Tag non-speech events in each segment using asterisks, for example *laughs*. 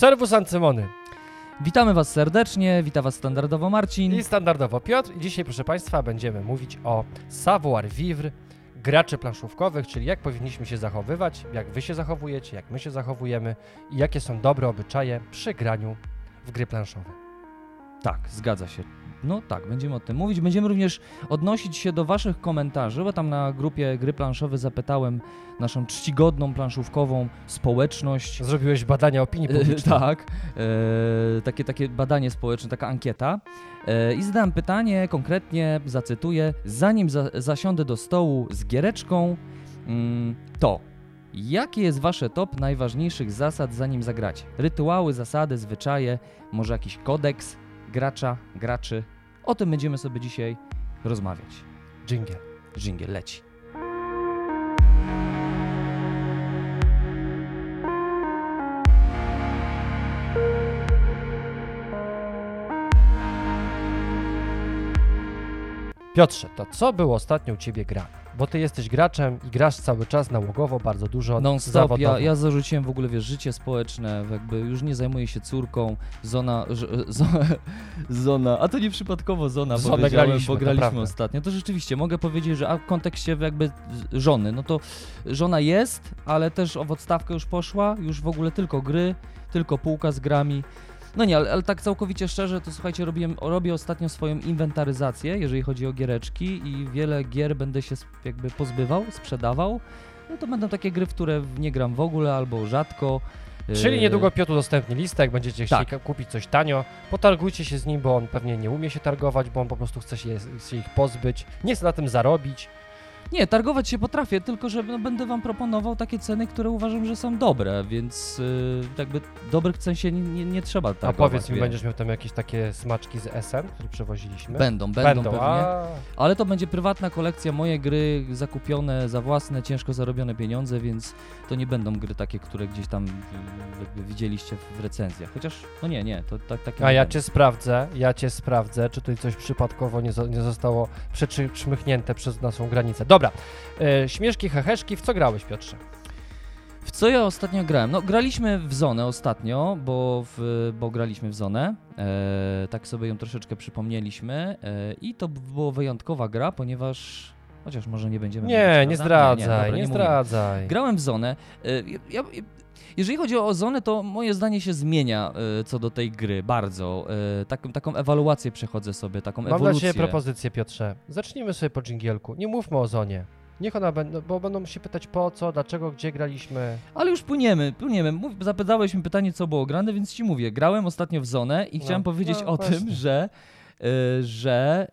Serwus Ancymony Witamy Was serdecznie, wita Was standardowo Marcin. i standardowo Piotr. I dzisiaj, proszę Państwa, będziemy mówić o savoir-vivre graczy planszówkowych, czyli jak powinniśmy się zachowywać, jak Wy się zachowujecie, jak my się zachowujemy i jakie są dobre obyczaje przy graniu w gry planszowe. Tak, zgadza się. No tak, będziemy o tym mówić. Będziemy również odnosić się do Waszych komentarzy, bo tam na grupie Gry Planszowe zapytałem naszą czcigodną planszówkową społeczność. Zrobiłeś badania opinii E, publicznej. tak, e, takie, takie badanie społeczne, taka ankieta. E, I zadałem pytanie, konkretnie zacytuję: Zanim za, zasiądę do stołu z giereczką, mm, to jakie jest wasze top najważniejszych zasad, zanim zagracie? Rytuały, zasady, zwyczaje, może jakiś kodeks gracza, graczy? O tym będziemy sobie dzisiaj rozmawiać. Dżingiel. Dżingiel leci. Piotrze, to co było ostatnio u Ciebie grane? Bo Ty jesteś graczem i grasz cały czas nałogowo, bardzo dużo, Non stop, zawodowo. ja, ja zarzuciłem w ogóle wiesz, życie społeczne, jakby już nie zajmuję się córką, zona, *laughs* zona, zona, a to nie przypadkowo zona, powiedziałem, graliśmy, bo graliśmy ostatnio. To rzeczywiście mogę powiedzieć, że a w kontekście jakby żony, no to żona jest, ale też o odstawkę już poszła, już w ogóle tylko gry, tylko półka z grami. No nie, ale, ale tak całkowicie szczerze, to słuchajcie, robiłem, robię ostatnio swoją inwentaryzację, jeżeli chodzi o giereczki i wiele gier będę się jakby pozbywał, sprzedawał. No to będą takie gry, w które nie gram w ogóle albo rzadko. Czyli Yy, niedługo Piotr udostępni listę, jak będziecie chcieli Tak. ka- kupić coś tanio, potargujcie się z nim, bo on pewnie nie umie się targować, bo on po prostu chce się, się ich pozbyć, nie chce na tym zarobić. Nie, targować się potrafię, tylko że no, będę wam proponował takie ceny, które uważam, że są dobre, więc yy, jakby dobrych cen się nie, nie, nie trzeba A targować. powiedz mi, wiesz. będziesz miał tam jakieś takie smaczki z SM, które przewoziliśmy? Będą, będą, pewnie. a... Ale to będzie prywatna kolekcja, moje gry zakupione za własne, ciężko zarobione pieniądze, więc to nie będą gry takie, które gdzieś tam y, jakby widzieliście w recenzjach. Chociaż, no nie, nie, to tak takie. A ja będą. cię sprawdzę, ja cię sprawdzę, czy tutaj coś przypadkowo nie, nie zostało przetrzmychnięte przez naszą granicę. Dobra, e, śmieszki, heheszki, w co grałeś Piotrze? W co ja ostatnio grałem? No, graliśmy w Zonę ostatnio, bo, w, bo graliśmy w Zonę. E, tak sobie ją troszeczkę przypomnieliśmy. E, I to była wyjątkowa gra, ponieważ. Chociaż może nie będziemy. Nie, nie zdradzaj, dobra, nie, mówimy. zdradzaj. Grałem w Zonę. E, ja, ja, jeżeli chodzi o Zonę, to moje zdanie się zmienia e, co do tej gry bardzo. E, taką, taką ewaluację przechodzę sobie, taką Mam dla ewolucję. Ciebie propozycję Piotrze. Zacznijmy sobie po dżingielku, nie mówmy o zonie. Niech ona będzie, bo będą się pytać po co, dlaczego, gdzie graliśmy. Ale już płyniemy, płyniemy. Mów, zapytałeś mi pytanie, co było grane, więc ci mówię. Grałem ostatnio w Zonę i No, chciałem powiedzieć no o właśnie. tym, że, y, że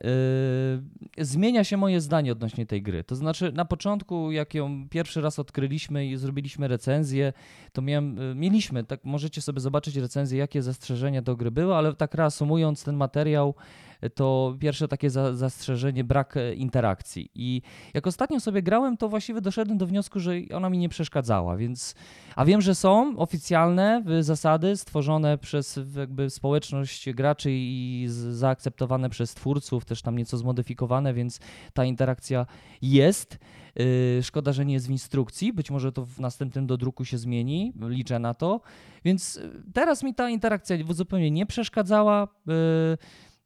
y, zmienia się moje zdanie odnośnie tej gry. To znaczy, na początku, jak ją pierwszy raz odkryliśmy i zrobiliśmy recenzję, to miałem, y, mieliśmy, tak możecie sobie zobaczyć recenzję, jakie zastrzeżenia do gry były, ale tak reasumując ten materiał, y, to pierwsze takie za, zastrzeżenie brak e, interakcji. I jak ostatnio sobie grałem, to właściwie doszedłem do wniosku, że ona mi nie przeszkadzała, więc a wiem, że są oficjalne y, zasady stworzone przez jakby społeczność graczy i zaakceptowane przez twórców, też tam nieco zmodyfikowane, więc ta interakcja jest. Yy, Szkoda, że nie jest w instrukcji. Być może to w następnym dodruku się zmieni. Liczę na to. Więc y, teraz mi ta interakcja zupełnie nie przeszkadzała.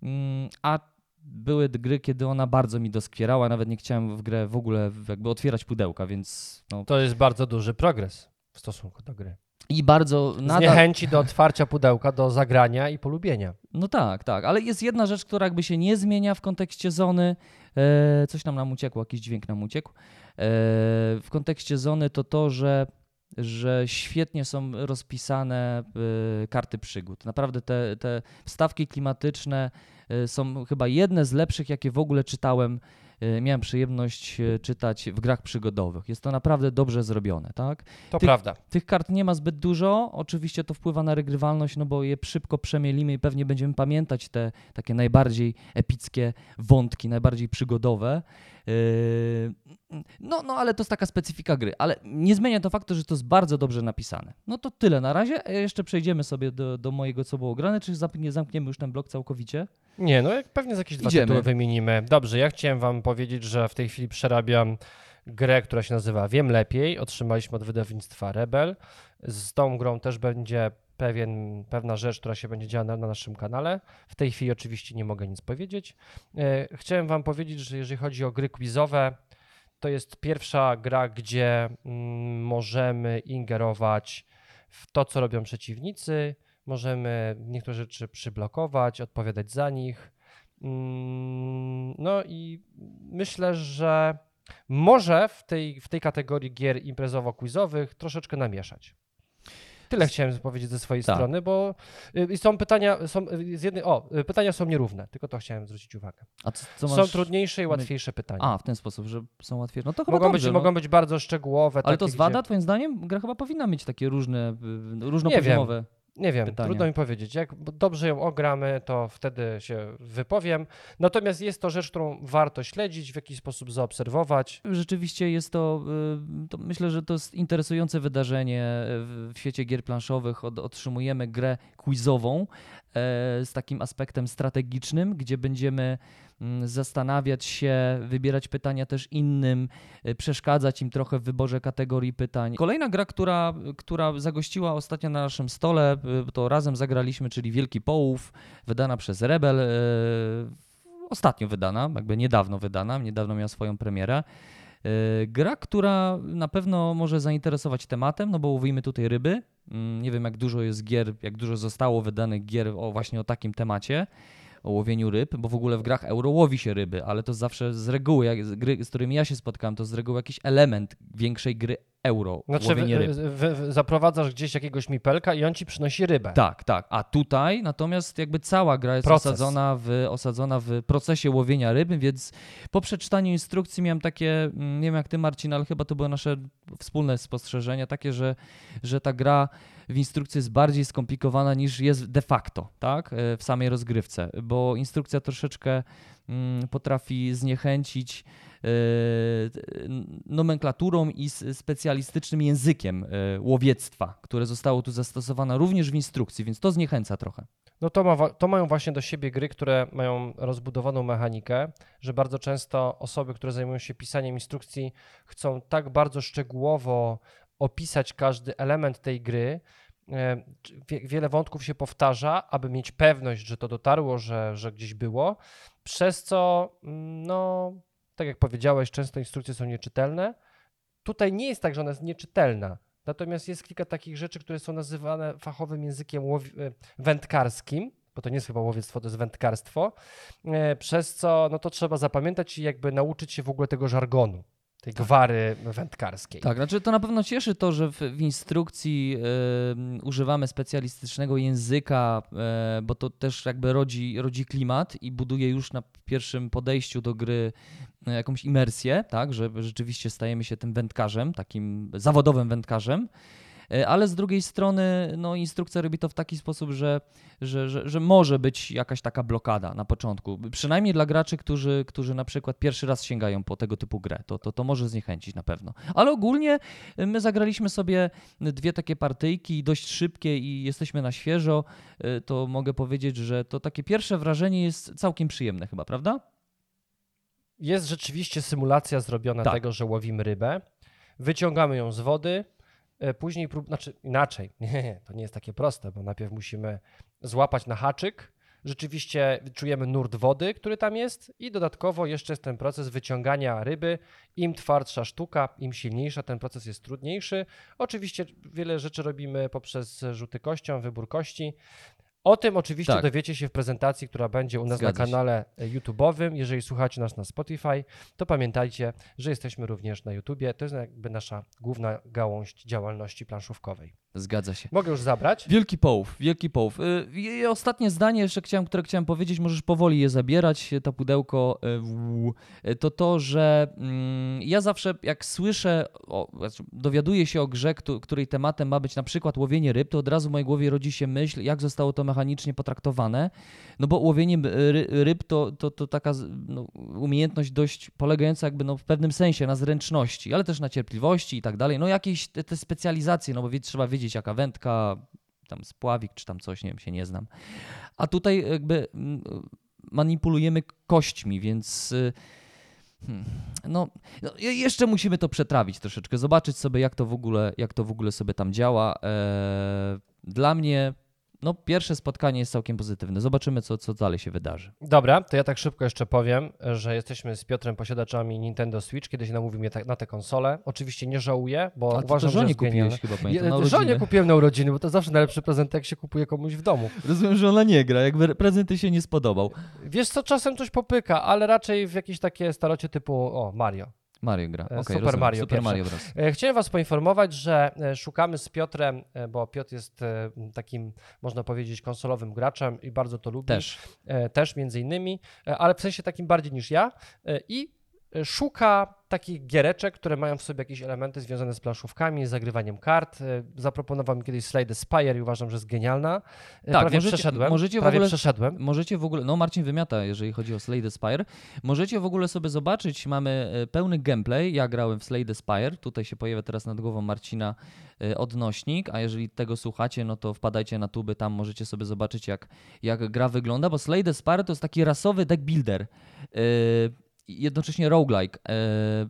Mm, A były gry, kiedy ona bardzo mi doskwierała. Nawet nie chciałem w grę w ogóle jakby otwierać pudełka, więc no, To jest bardzo duży progres w stosunku do gry. i bardzo nadal... niechęci do otwarcia pudełka, do zagrania i polubienia. No tak, tak, ale jest jedna rzecz, która jakby się nie zmienia w kontekście zony. E, coś tam nam uciekło, jakiś dźwięk nam uciekł. E, w kontekście zony to to, że, że świetnie są rozpisane e, karty przygód. Naprawdę te, te wstawki klimatyczne e, są chyba jedne z lepszych, jakie w ogóle czytałem. E, miałem przyjemność czytać w grach przygodowych. Jest to naprawdę dobrze zrobione, tak? To Ty- prawda. Tych kart nie ma zbyt dużo. Oczywiście to wpływa na regrywalność, no bo je szybko przemielimy i pewnie będziemy pamiętać te takie najbardziej epickie wątki, najbardziej przygodowe. Yy, No, no, ale to jest taka specyfika gry. Ale nie zmienia to faktu, że to jest bardzo dobrze napisane. No to tyle na razie. A Jeszcze przejdziemy sobie do, do mojego, co było grane. Czy nie zamkniemy już ten blok całkowicie? Nie, no pewnie z jakieś dwa Idziemy. tytuły wymienimy. Dobrze, ja chciałem wam powiedzieć, że w tej chwili przerabiam grę, która się nazywa Wiem Lepiej. Otrzymaliśmy od wydawnictwa Rebel. Z tą grą też będzie pewien, pewna rzecz, która się będzie działa na, na naszym kanale. W tej chwili oczywiście nie mogę nic powiedzieć. E, chciałem Wam powiedzieć, że jeżeli chodzi o gry quizowe, to jest pierwsza gra, gdzie mm, możemy ingerować w to, co robią przeciwnicy. Możemy niektóre rzeczy przyblokować, odpowiadać za nich. Mm, No i myślę, że może w tej, w tej kategorii gier imprezowo-quizowych troszeczkę namieszać. Tyle chciałem powiedzieć ze swojej Tak. strony, bo y, są pytania, są y, z jednej, o, y, pytania są nierówne, tylko to chciałem zwrócić uwagę. A co, co Są masz... trudniejsze i łatwiejsze pytania. A, w ten sposób, że są łatwiejsze. No to chyba mogą, dobrze, być, no. mogą być bardzo szczegółowe. Ale to takie, zwada, Gdzie, twoim zdaniem? Gra chyba powinna mieć takie różne, różnopoziomowe. nie wiem, pytania. trudno mi powiedzieć. Jak dobrze ją ogramy, to wtedy się wypowiem. Natomiast jest to rzecz, którą warto śledzić, w jakiś sposób zaobserwować. Rzeczywiście jest to, y, to, myślę, że to jest interesujące wydarzenie w, świecie gier planszowych. Otrzymujemy grę quizową z takim aspektem strategicznym, gdzie będziemy mm, zastanawiać się, wybierać pytania też innym, e, przeszkadzać im trochę w wyborze kategorii pytań. Kolejna gra, która, która zagościła ostatnio na naszym stole, y, to razem zagraliśmy, czyli Wielki Połów, wydana przez Rebel. e, Ostatnio wydana, jakby niedawno wydana, niedawno miała swoją premierę. Yy, Gra, która na pewno może zainteresować tematem, no bo łowimy tutaj ryby. Mm, Nie wiem, jak dużo jest gier, jak dużo zostało wydanych gier o właśnie o takim temacie, o łowieniu ryb, bo w ogóle w grach euro łowi się ryby, ale to zawsze z reguły, jak, z gry, z którymi ja się spotkałem, to z reguły jakiś element większej gry euro, Znaczy, łowienie ryb. wy, wy, zaprowadzasz gdzieś jakiegoś mipelka i on ci przynosi rybę. Tak, tak. A tutaj natomiast jakby cała gra jest Proces. osadzona w, osadzona w procesie łowienia ryby, więc po przeczytaniu instrukcji miałem takie, mm, nie wiem jak ty Marcin, ale chyba to były nasze wspólne spostrzeżenia, takie, że, że ta gra w instrukcji jest bardziej skomplikowana niż jest de facto, tak, e, w samej rozgrywce, bo instrukcja troszeczkę mm, potrafi zniechęcić e, nomenklaturą i specjalistycznym językiem e, łowiectwa, które zostało tu zastosowane również w instrukcji, więc to zniechęca trochę. No to, ma, to mają właśnie do siebie gry, które mają rozbudowaną mechanikę, że bardzo często osoby, które zajmują się pisaniem instrukcji, chcą tak bardzo szczegółowo opisać każdy element tej gry. E, wiele wątków się powtarza, aby mieć pewność, że to dotarło, że, że gdzieś było, przez co, mm, no, tak jak powiedziałeś, często instrukcje są nieczytelne. Tutaj nie jest tak, że ona jest nieczytelna. Natomiast jest kilka takich rzeczy, które są nazywane fachowym językiem e, wędkarskim, bo to nie jest chyba łowiectwo, to jest wędkarstwo, e, przez co no to trzeba zapamiętać i jakby nauczyć się w ogóle tego żargonu, tej gwary wędkarskiej. Tak, znaczy to na pewno cieszy to, że w, w instrukcji em, używamy specjalistycznego języka, e, bo to też jakby rodzi, rodzi klimat i buduje już na pierwszym podejściu do gry e, jakąś imersję, tak, że rzeczywiście stajemy się tym wędkarzem, takim zawodowym wędkarzem. E, Ale z drugiej strony, no, instrukcja robi to w taki sposób, że, że, że, że może być jakaś taka blokada na początku. Przynajmniej dla graczy, którzy, którzy na przykład pierwszy raz sięgają po tego typu grę. To, to, to może zniechęcić na pewno. Ale ogólnie y, my zagraliśmy sobie dwie takie partyjki, dość szybkie i jesteśmy na świeżo. Y, To mogę powiedzieć, że to takie pierwsze wrażenie jest całkiem przyjemne chyba, prawda? Jest rzeczywiście symulacja zrobiona Tak. tego, że łowimy rybę, wyciągamy ją z wody, e, później prób, znaczy inaczej, *laughs* nie, to nie jest takie proste, bo najpierw musimy złapać na haczyk, rzeczywiście czujemy nurt wody, który tam jest i dodatkowo jeszcze jest ten proces wyciągania ryby. Im twardsza sztuka, im silniejsza, ten proces jest trudniejszy. Oczywiście wiele rzeczy robimy poprzez rzuty kością, wybór kości. O tym oczywiście Tak. dowiecie się w prezentacji, która będzie u nas Zgadza na kanale YouTube'owym. Jeżeli słuchacie nas na Spotify, to pamiętajcie, że jesteśmy również na YouTubie. To jest jakby nasza główna gałąź działalności planszówkowej. Zgadza się. Mogę już zabrać? Wielki połów, wielki połów. Y, I ostatnie zdanie jeszcze chciałem, które chciałem powiedzieć, możesz powoli je zabierać, to pudełko, y, y, to to, że mm, ja zawsze jak słyszę, znaczy dowiaduję się o grze, któ- której tematem ma być na przykład łowienie ryb, to od razu w mojej głowie rodzi się myśl, jak zostało to mechanicznie potraktowane, no bo łowienie ry, ryb to, to, to taka no, umiejętność dość polegająca jakby no, w pewnym sensie na zręczności, ale też na cierpliwości i tak dalej, no jakieś te, te specjalizacje, no bo trzeba wiedzieć jaka wędka, tam spławik czy tam coś, nie wiem, się nie znam. A tutaj jakby manipulujemy kośćmi, więc y, hmm, no, no je- jeszcze musimy to przetrawić troszeczkę, zobaczyć sobie jak to w ogóle, jak to w ogóle sobie tam działa. E, dla mnie no, pierwsze spotkanie jest całkiem pozytywne. Zobaczymy, co, co dalej się wydarzy. Dobra, to ja tak szybko jeszcze powiem, że jesteśmy z Piotrem posiadaczami Nintendo Switch. Kiedyś namówił mnie na tę konsolę. Oczywiście nie żałuję, bo A uważam, to że żonie genialna. kupiłeś chyba, pamiętam, na Ja, żonie urodziny. kupiłem na urodziny, bo to zawsze najlepszy prezent, jak się kupuje komuś w domu. Rozumiem, że ona nie gra, jakby prezenty się nie spodobał. Wiesz co, czasem coś popyka, ale raczej w jakieś takie starocie typu, o, Mario. Mario gra. E, okej, Super rozumiem. Mario Super. Mario Bros. E, Chciałem Was poinformować, że e, szukamy z Piotrem, bo Piotr jest takim, można powiedzieć, konsolowym graczem i bardzo to lubi. Też. Też między innymi, ale w sensie takim bardziej niż ja. I szuka takich giereczek, które mają w sobie jakieś elementy związane z planszówkami, z zagrywaniem kart. E, Zaproponował mi kiedyś Slay the Spire i uważam, że jest genialna. E, Tak, prawie możecie- przeszedłem. możecie w prawie ogóle- przeszedłem. Możecie w ogóle, no Marcin wymiata, jeżeli chodzi o Slay the Spire. Możecie w ogóle sobie zobaczyć, mamy e, pełny gameplay. Ja grałem w Slay the Spire. Tutaj się pojawia teraz nad głową Marcina odnośnik, a jeżeli tego słuchacie, no to wpadajcie na tuby, tam możecie sobie zobaczyć, jak, jak gra wygląda, bo Slay the Spire to jest taki rasowy deck builder. i Jednocześnie roguelike. E,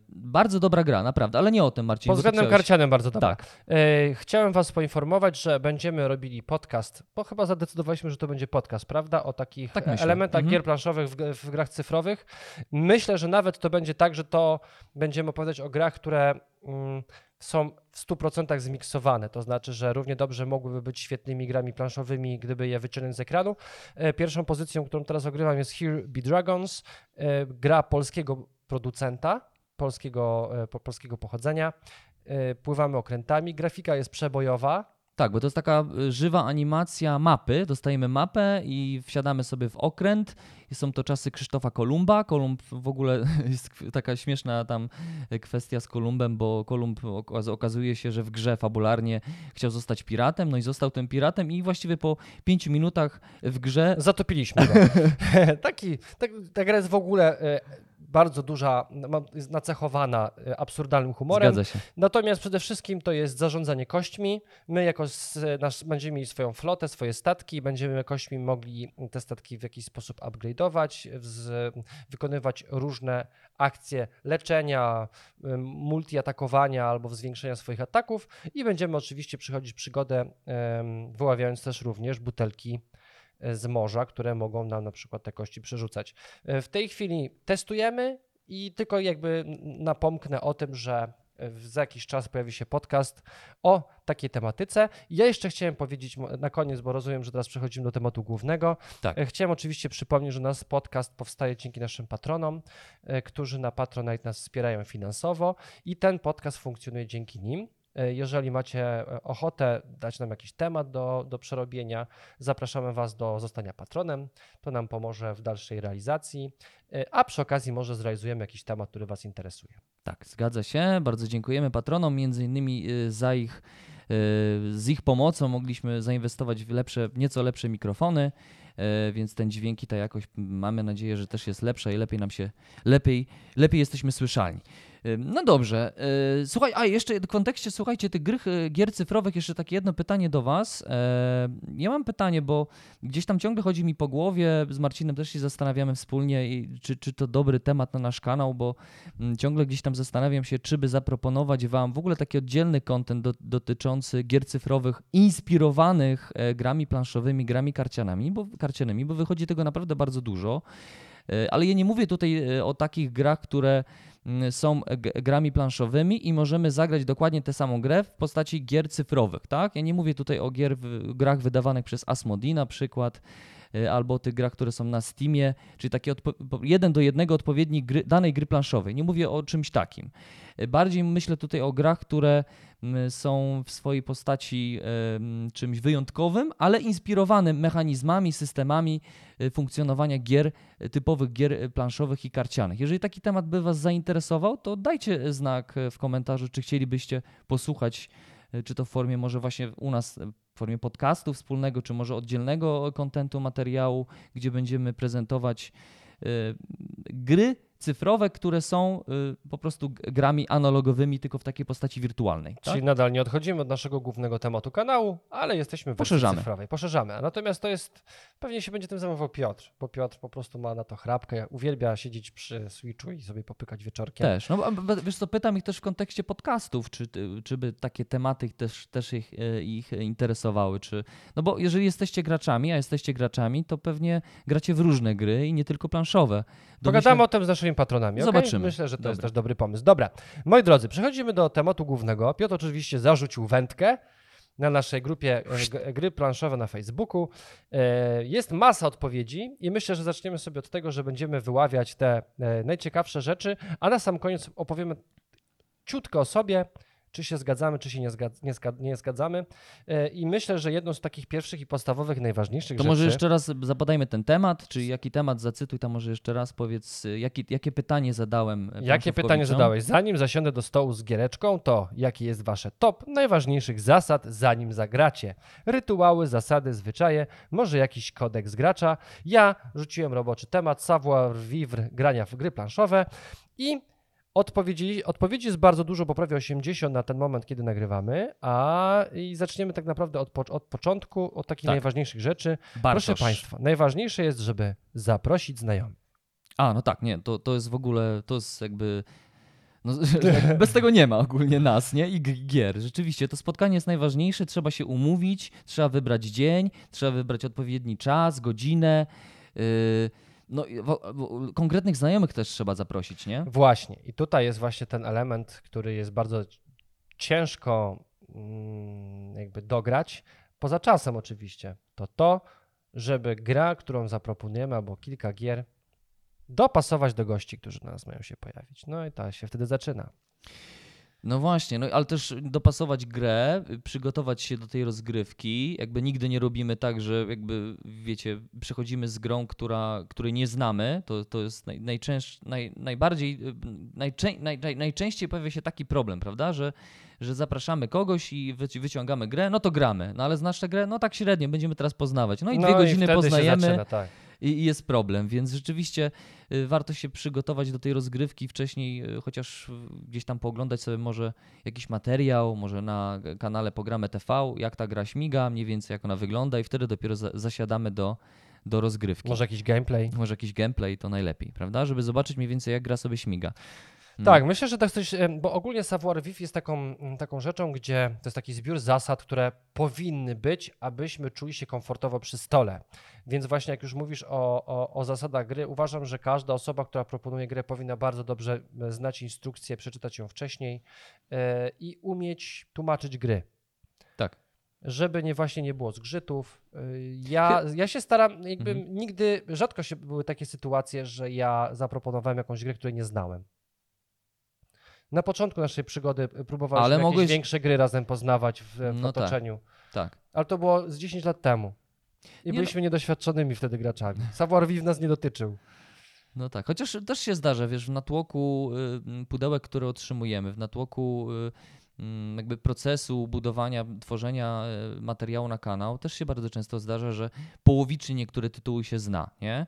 Bardzo dobra gra, naprawdę, ale nie o tym, Marcin. Pod względem chciałeś- karcianym bardzo dobra. Tak, E, Chciałem Was poinformować, że będziemy robili podcast, bo chyba zadecydowaliśmy, że to będzie podcast, prawda? O takich Tak elementach Mhm. gier planszowych w, w grach cyfrowych. Myślę, że nawet to będzie tak, że to będziemy opowiadać o grach, które mm, są w 100% zmiksowane. To znaczy, że równie dobrze mogłyby być świetnymi grami planszowymi, gdyby je wyciągnąć z ekranu. E, Pierwszą pozycją, którą teraz ogrywam jest Here Be Dragons, e, gra polskiego producenta, polskiego, e, po, polskiego pochodzenia. Pływamy okrętami, grafika jest przebojowa. Tak, bo to jest taka y, żywa animacja mapy. Dostajemy mapę i wsiadamy sobie w okręt. I są to czasy Krzysztofa Kolumba. Kolumb w ogóle *laughs* jest taka śmieszna tam y, kwestia z Kolumbem, bo Kolumb okaz- okazuje się, że w grze fabularnie chciał zostać piratem, no i został tym piratem i właściwie po pięciu minutach w grze Zatopiliśmy go. *laughs* Taki, tak, ta gra jest w ogóle e, bardzo duża, ma- jest nacechowana e, absurdalnym humorem. zgadza się. Natomiast przede wszystkim to jest zarządzanie kośćmi. My jako s- nasz, będziemy mieli swoją flotę, swoje statki, będziemy kośćmi mogli te statki w jakiś sposób upgrade'ować, z, wykonywać różne akcje leczenia, multi-atakowania albo zwiększenia swoich ataków i będziemy oczywiście przychodzić przygodę, wyławiając też również butelki z morza, które mogą nam na przykład te kości przerzucać. E, W tej chwili testujemy i tylko jakby napomknę o tym, że e, za jakiś czas pojawi się podcast o takiej tematyce. Ja jeszcze chciałem powiedzieć na koniec, bo rozumiem, że teraz przechodzimy do tematu głównego. Tak. E, Chciałem oczywiście przypomnieć, że nasz podcast powstaje dzięki naszym patronom, którzy na Patronite nas wspierają finansowo i ten podcast funkcjonuje dzięki nim. E, Jeżeli macie e, ochotę dać nam jakiś temat do, do przerobienia, zapraszamy Was do zostania patronem. To nam pomoże w dalszej realizacji, e, a przy okazji może zrealizujemy jakiś temat, który Was interesuje. Tak, zgadza się. Bardzo dziękujemy patronom, między innymi za ich, z ich pomocą mogliśmy zainwestować w lepsze, nieco lepsze mikrofony, więc ten dźwięk i ta jakość mamy nadzieję, że też jest lepsza i lepiej nam się, lepiej, lepiej jesteśmy słyszalni. No dobrze, y, słuchaj, a jeszcze w kontekście, słuchajcie, tych gry, y, gier cyfrowych, jeszcze takie jedno pytanie do Was. E, Ja mam pytanie, bo gdzieś tam ciągle chodzi mi po głowie, z Marcinem też się zastanawiamy wspólnie, czy, czy to dobry temat na nasz kanał, bo Mm, Ciągle gdzieś tam zastanawiam się, czy by zaproponować Wam w ogóle taki oddzielny kontent do, dotyczący gier cyfrowych inspirowanych e, grami planszowymi, grami karcianami, bo, karcianymi, bo wychodzi tego naprawdę bardzo dużo. E, Ale ja nie mówię tutaj o takich grach, które są grami planszowymi i możemy zagrać dokładnie tę samą grę w postaci gier cyfrowych, tak? Ja nie mówię tutaj o gier grach wydawanych przez Asmodee na przykład, e, albo tych grach, które są na Steamie, czyli takie jeden do jednego odpowiednik gry, danej gry planszowej. Nie mówię o czymś takim. E, Bardziej myślę tutaj o grach, które są w swojej postaci czymś wyjątkowym, ale inspirowanym mechanizmami, systemami e, funkcjonowania gier, e, typowych gier e, planszowych i karcianych. Jeżeli taki temat by Was zainteresował, to dajcie znak w komentarzu, czy chcielibyście posłuchać, czy to w formie może właśnie u nas w formie podcastu wspólnego, czy może oddzielnego kontentu, materiału, gdzie będziemy prezentować e, gry cyfrowe, które są y, po prostu grami analogowymi, tylko w takiej postaci wirtualnej. Tak? Czyli nadal nie odchodzimy od naszego głównego tematu kanału, ale jesteśmy w Poszerzamy. cyfrowej. Poszerzamy. Natomiast to jest Pewnie się będzie tym zajmował Piotr, bo Piotr po prostu ma na to chrapkę, uwielbia siedzieć przy Switchu i sobie popykać wieczorkiem. Też. No, wiesz co, pytam ich też w kontekście podcastów, czy, czy by takie tematy też, też ich, e, ich interesowały, czy... No bo jeżeli jesteście graczami, a jesteście graczami, to pewnie gracie w różne gry i nie tylko planszowe. Pogadamy o tym z naszymi patronami. Zobaczymy. Myślę, że to jest też dobry pomysł. Dobra, moi drodzy, przechodzimy do tematu głównego. Piotr oczywiście zarzucił wędkę na naszej grupie e, gry planszowe na Facebooku. E, Jest masa odpowiedzi i myślę, że zaczniemy sobie od tego, że będziemy wyławiać te e, najciekawsze rzeczy, a na sam koniec opowiemy ciutko o sobie, czy się zgadzamy, czy się nie, nie, nie zgadzamy. E, I myślę, że jedną z takich pierwszych i podstawowych, najważniejszych To rzeczy... może jeszcze raz zapodajmy ten temat, czy jaki temat zacytuj, tam może jeszcze raz powiedz, jaki, jakie pytanie zadałem e, Jakie pytanie zadałeś? Zanim zasiądę do stołu z giereczką, to jaki jest wasze top najważniejszych zasad, zanim zagracie? Rytuały, zasady, zwyczaje, może jakiś kodeks gracza? Ja rzuciłem roboczy temat savoir vivre grania w gry planszowe i odpowiedzi, odpowiedzi jest bardzo dużo, bo prawie 80 na ten moment, kiedy nagrywamy, a i zaczniemy tak naprawdę od, po, od początku, od takich Tak. najważniejszych rzeczy. Bartosz. Proszę Państwa, najważniejsze jest, żeby zaprosić znajomych. A, no tak, nie, to, to jest w ogóle, to jest jakby... No, *laughs* tak bez tego nie ma ogólnie nas, nie? I gier. Rzeczywiście, to spotkanie jest najważniejsze, trzeba się umówić, trzeba wybrać dzień, trzeba wybrać odpowiedni czas, godzinę. Yy, no, konkretnych znajomych też trzeba zaprosić, nie? Właśnie. I tutaj jest właśnie ten element, który jest bardzo ciężko mm, jakby dograć, poza czasem oczywiście. To to, żeby gra, którą zaproponujemy, albo kilka gier, dopasować do gości, którzy na nas mają się pojawić. No i ta się wtedy zaczyna. No właśnie, no ale też dopasować grę, przygotować się do tej rozgrywki. Jakby nigdy nie robimy tak, że jakby wiecie, przechodzimy z grą, która, której nie znamy. To, to jest naj, najczęst, naj, najbardziej, najczę, naj, naj, najczęściej pojawia się taki problem, prawda, że, że zapraszamy kogoś i wyci- wyciągamy grę, no to gramy. No ale znasz tę grę? No tak średnio, będziemy teraz poznawać. No i dwie godziny wtedy Się poznajemy zaczyna, tak. I jest problem, więc rzeczywiście y, warto się przygotować do tej rozgrywki wcześniej, y, chociaż y, gdzieś tam pooglądać sobie może jakiś materiał, może na kanale Pogramy TV, jak ta gra śmiga, mniej więcej jak ona wygląda i wtedy dopiero za, zasiadamy do, do rozgrywki. Może jakiś gameplay. może jakiś gameplay to najlepiej, prawda? Żeby zobaczyć mniej więcej jak gra sobie śmiga. No. Tak, myślę, że tak coś, bo ogólnie savoir vivre jest taką, mm, taką rzeczą, gdzie to jest taki zbiór zasad, które powinny być, abyśmy czuli się komfortowo przy stole. Więc właśnie jak już mówisz o, o, o zasadach gry, uważam, że każda osoba, która proponuje grę, powinna bardzo dobrze e, znać instrukcję, przeczytać ją wcześniej e, i umieć tłumaczyć gry. Tak. Żeby nie właśnie nie było zgrzytów. E, Ja, ja się staram, jakby Mhm. nigdy, rzadko się były takie sytuacje, że ja zaproponowałem jakąś grę, której nie znałem. Na początku naszej przygody próbowaliśmy Ale jakieś mogłeś- większe gry razem poznawać w, w No tak. otoczeniu. Tak. Ale to było z 10 lat temu. I Nie byliśmy niedoświadczonymi wtedy graczami. Savoir vivre nas nie dotyczył. No tak, chociaż też się zdarza, wiesz, w natłoku y, pudełek, które otrzymujemy, w natłoku y, jakby procesu budowania, tworzenia y, materiału na kanał, też się bardzo często zdarza, że połowicznie niektóre tytuły się zna, nie?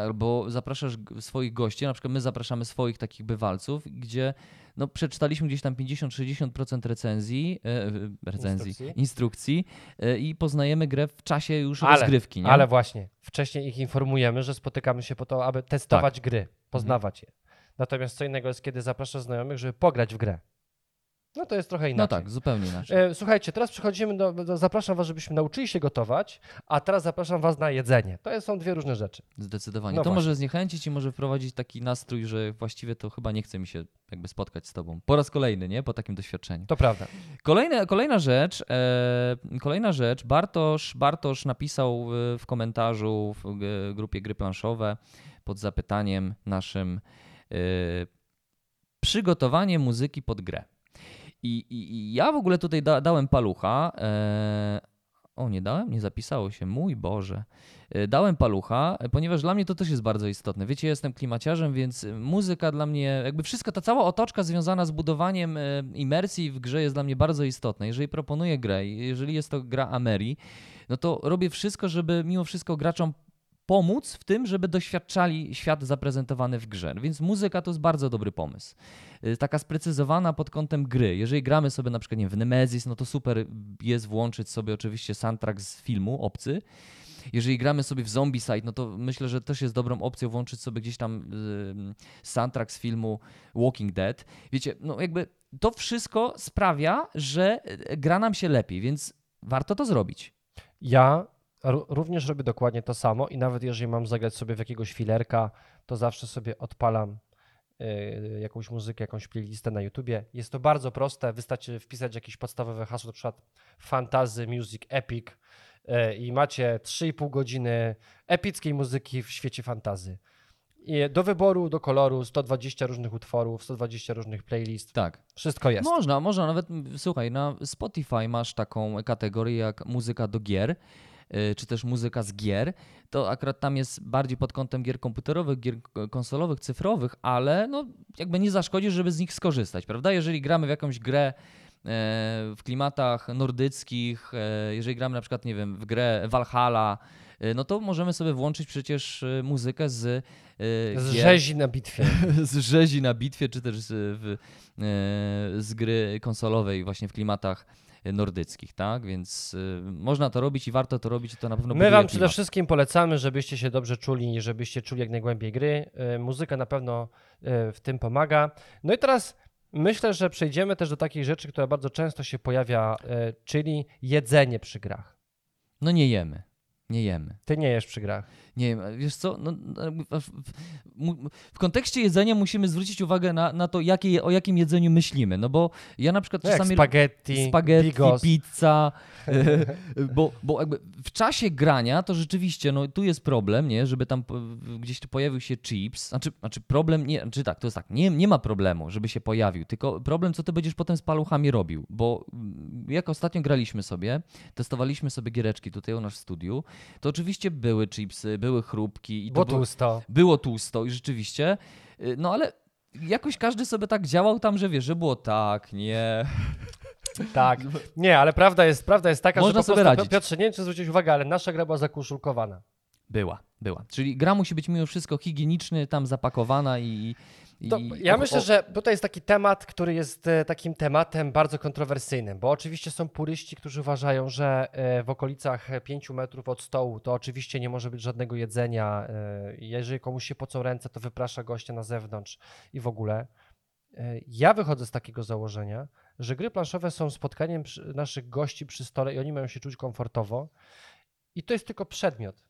Albo zapraszasz swoich gości, na przykład my zapraszamy swoich takich bywalców, gdzie no, przeczytaliśmy gdzieś tam 50-60% recenzji, e, e, recenzji, Instrukcji. instrukcji, e, i poznajemy grę w czasie już Ale- rozgrywki, nie? Ale właśnie, wcześniej ich informujemy, że spotykamy się po to, aby testować Tak. gry, poznawać je. Natomiast co innego jest, kiedy zapraszasz znajomych, żeby pograć w grę. No to jest trochę inaczej. No tak, zupełnie inaczej. E, Słuchajcie, teraz przechodzimy do, do. Zapraszam Was, żebyśmy nauczyli się gotować, a teraz zapraszam Was na jedzenie. To są dwie różne rzeczy. Zdecydowanie. No to właśnie. może zniechęcić i może wprowadzić taki nastrój, że właściwie to chyba nie chce mi się jakby spotkać z tobą. Po raz kolejny, nie? Po takim doświadczeniu. To prawda. Kolejna, kolejna rzecz, e, kolejna rzecz. Bartosz, Bartosz napisał w, komentarzu w grupie Gry Planszowe pod zapytaniem naszym e, przygotowanie muzyki pod grę. I, i, i ja w ogóle tutaj da, dałem palucha. E, o, nie dałem? Nie zapisało się. Mój Boże. E, Dałem palucha, ponieważ dla mnie to też jest bardzo istotne. Wiecie, ja jestem klimaciarzem, więc muzyka dla mnie, jakby wszystko, ta cała otoczka związana z budowaniem e, imersji w grze jest dla mnie bardzo istotna. Jeżeli proponuję grę, jeżeli jest to gra Ameri, no to robię wszystko, żeby mimo wszystko graczom pomóc w tym, żeby doświadczali świat zaprezentowany w grze. Więc muzyka to jest bardzo dobry pomysł. Y, Taka sprecyzowana pod kątem gry. Jeżeli gramy sobie na przykład nie, w Nemesis, no to super jest włączyć sobie oczywiście soundtrack z filmu Obcy. jeżeli gramy sobie w Zombicide, no to myślę, że też jest dobrą opcją włączyć sobie gdzieś tam y, soundtrack z filmu Walking Dead. Wiecie, no jakby to wszystko sprawia, że e, gra nam się lepiej, więc warto to zrobić. Ja również robię dokładnie to samo i nawet jeżeli mam zagrać sobie w jakiegoś filerka, to zawsze sobie odpalam y, jakąś muzykę, jakąś playlistę na YouTubie. Jest to bardzo proste, wystarczy wpisać jakieś podstawowe hasło, na przykład fantasy, music, epic y, i macie 3,5 godziny epickiej muzyki w świecie fantazy. I do wyboru, do koloru 120 różnych utworów, 120 różnych playlist, Tak. wszystko jest. Można, można nawet, słuchaj, na Spotify masz taką kategorię jak muzyka do gier, czy też muzyka z gier. To akurat tam jest bardziej pod kątem gier komputerowych, gier konsolowych, cyfrowych, ale no jakby nie zaszkodzi, żeby z nich skorzystać, prawda? Jeżeli gramy w jakąś grę e, w klimatach nordyckich, e, jeżeli gramy na przykład, nie wiem, w grę Valhalla, e, no to możemy sobie włączyć przecież muzykę z Z gier- rzezi na bitwie. *laughs* z rzezi na bitwie, czy też z, w, z gry konsolowej właśnie w klimatach nordyckich, tak? Więc e, można to robić i warto to robić i to na pewno My Wam przede klimat. wszystkim polecamy, żebyście się dobrze czuli i żebyście czuli jak najgłębiej gry. Y, Muzyka na pewno y, w tym pomaga. No i teraz myślę, że przejdziemy też do takiej rzeczy, która bardzo często się pojawia, y, czyli jedzenie przy grach. No nie jemy. Nie jemy. Ty nie jesz przy grach. Nie wiem, wiesz co, no, w, kontekście jedzenia musimy zwrócić uwagę na, na to, jakie, o jakim jedzeniu myślimy, no bo ja na przykład No czasami... spaghetti, spaghetti, bigos. pizza, *laughs* e, bo, bo jakby w czasie grania to rzeczywiście, no tu jest problem, nie, żeby tam gdzieś tu pojawił się chips, znaczy, znaczy problem, nie, znaczy tak, to jest tak, nie, nie ma problemu, żeby się pojawił, tylko problem, co ty będziesz potem z paluchami robił, bo mm, jak ostatnio graliśmy sobie, testowaliśmy sobie giereczki tutaj u nas w studiu, to oczywiście były chipsy, były chrupki i Bo to było, tłusto. było tłusto i rzeczywiście, y, no ale jakoś każdy sobie tak działał tam, że wiesz, że było tak, nie, Tak. Nie, ale prawda jest, prawda jest taka, Można że po sobie prostu, radzić. Piotrze, nie wiem, czy zwrócić uwagę, ale nasza gra była zakuszulkowana. Była, była. Czyli gra musi być mimo wszystko higieniczny, tam zapakowana i. To ja o- myślę, o- że tutaj jest taki temat, który jest e, takim tematem bardzo kontrowersyjnym, bo oczywiście są puryści, którzy uważają, że e, w okolicach 5 metrów od stołu to oczywiście nie może być żadnego jedzenia. e, Jeżeli komuś się pocą ręce, to wyprasza gościa na zewnątrz i w ogóle. Ja wychodzę z takiego założenia, że gry planszowe są spotkaniem naszych gości przy stole i oni mają się czuć komfortowo. I to jest tylko przedmiot.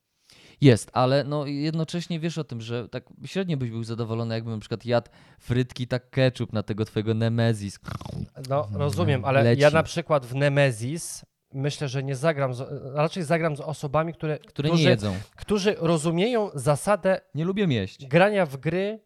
Jest, ale no jednocześnie wiesz o tym, że tak średnio byś był zadowolony, jakbym na przykład jadł frytki, tak ketchup na tego twojego Nemezis. No, rozumiem, ale Leci. ja na przykład w Nemesis myślę, że nie zagram, z, raczej zagram z osobami, które, Które którzy, nie jedzą. którzy rozumieją zasadę Nie lubię jeść. grania w gry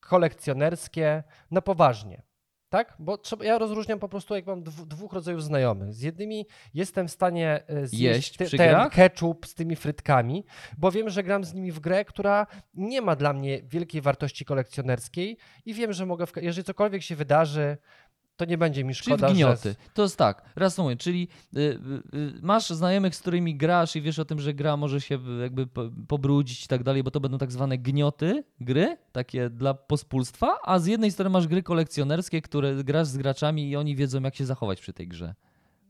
kolekcjonerskie na poważnie. Tak? Bo trzeba, ja rozróżniam po prostu, jak mam dwu, dwóch rodzajów znajomych. Z jednymi jestem w stanie e, zjeść Jeść ten ketchup z tymi frytkami, bo wiem, że gram z nimi w grę, która nie ma dla mnie wielkiej wartości kolekcjonerskiej i wiem, że mogę, w, jeżeli cokolwiek się wydarzy, to nie będzie mi Czyli w szkoda, że... gnioty. To jest tak, reasumuję, czyli y, y, y, masz znajomych, z którymi grasz i wiesz o tym, że gra może się y, jakby po- pobrudzić i tak dalej, bo to będą tak zwane gnioty gry, takie dla pospólstwa, a z jednej strony masz gry kolekcjonerskie, które grasz z graczami i oni wiedzą, jak się zachować przy tej grze.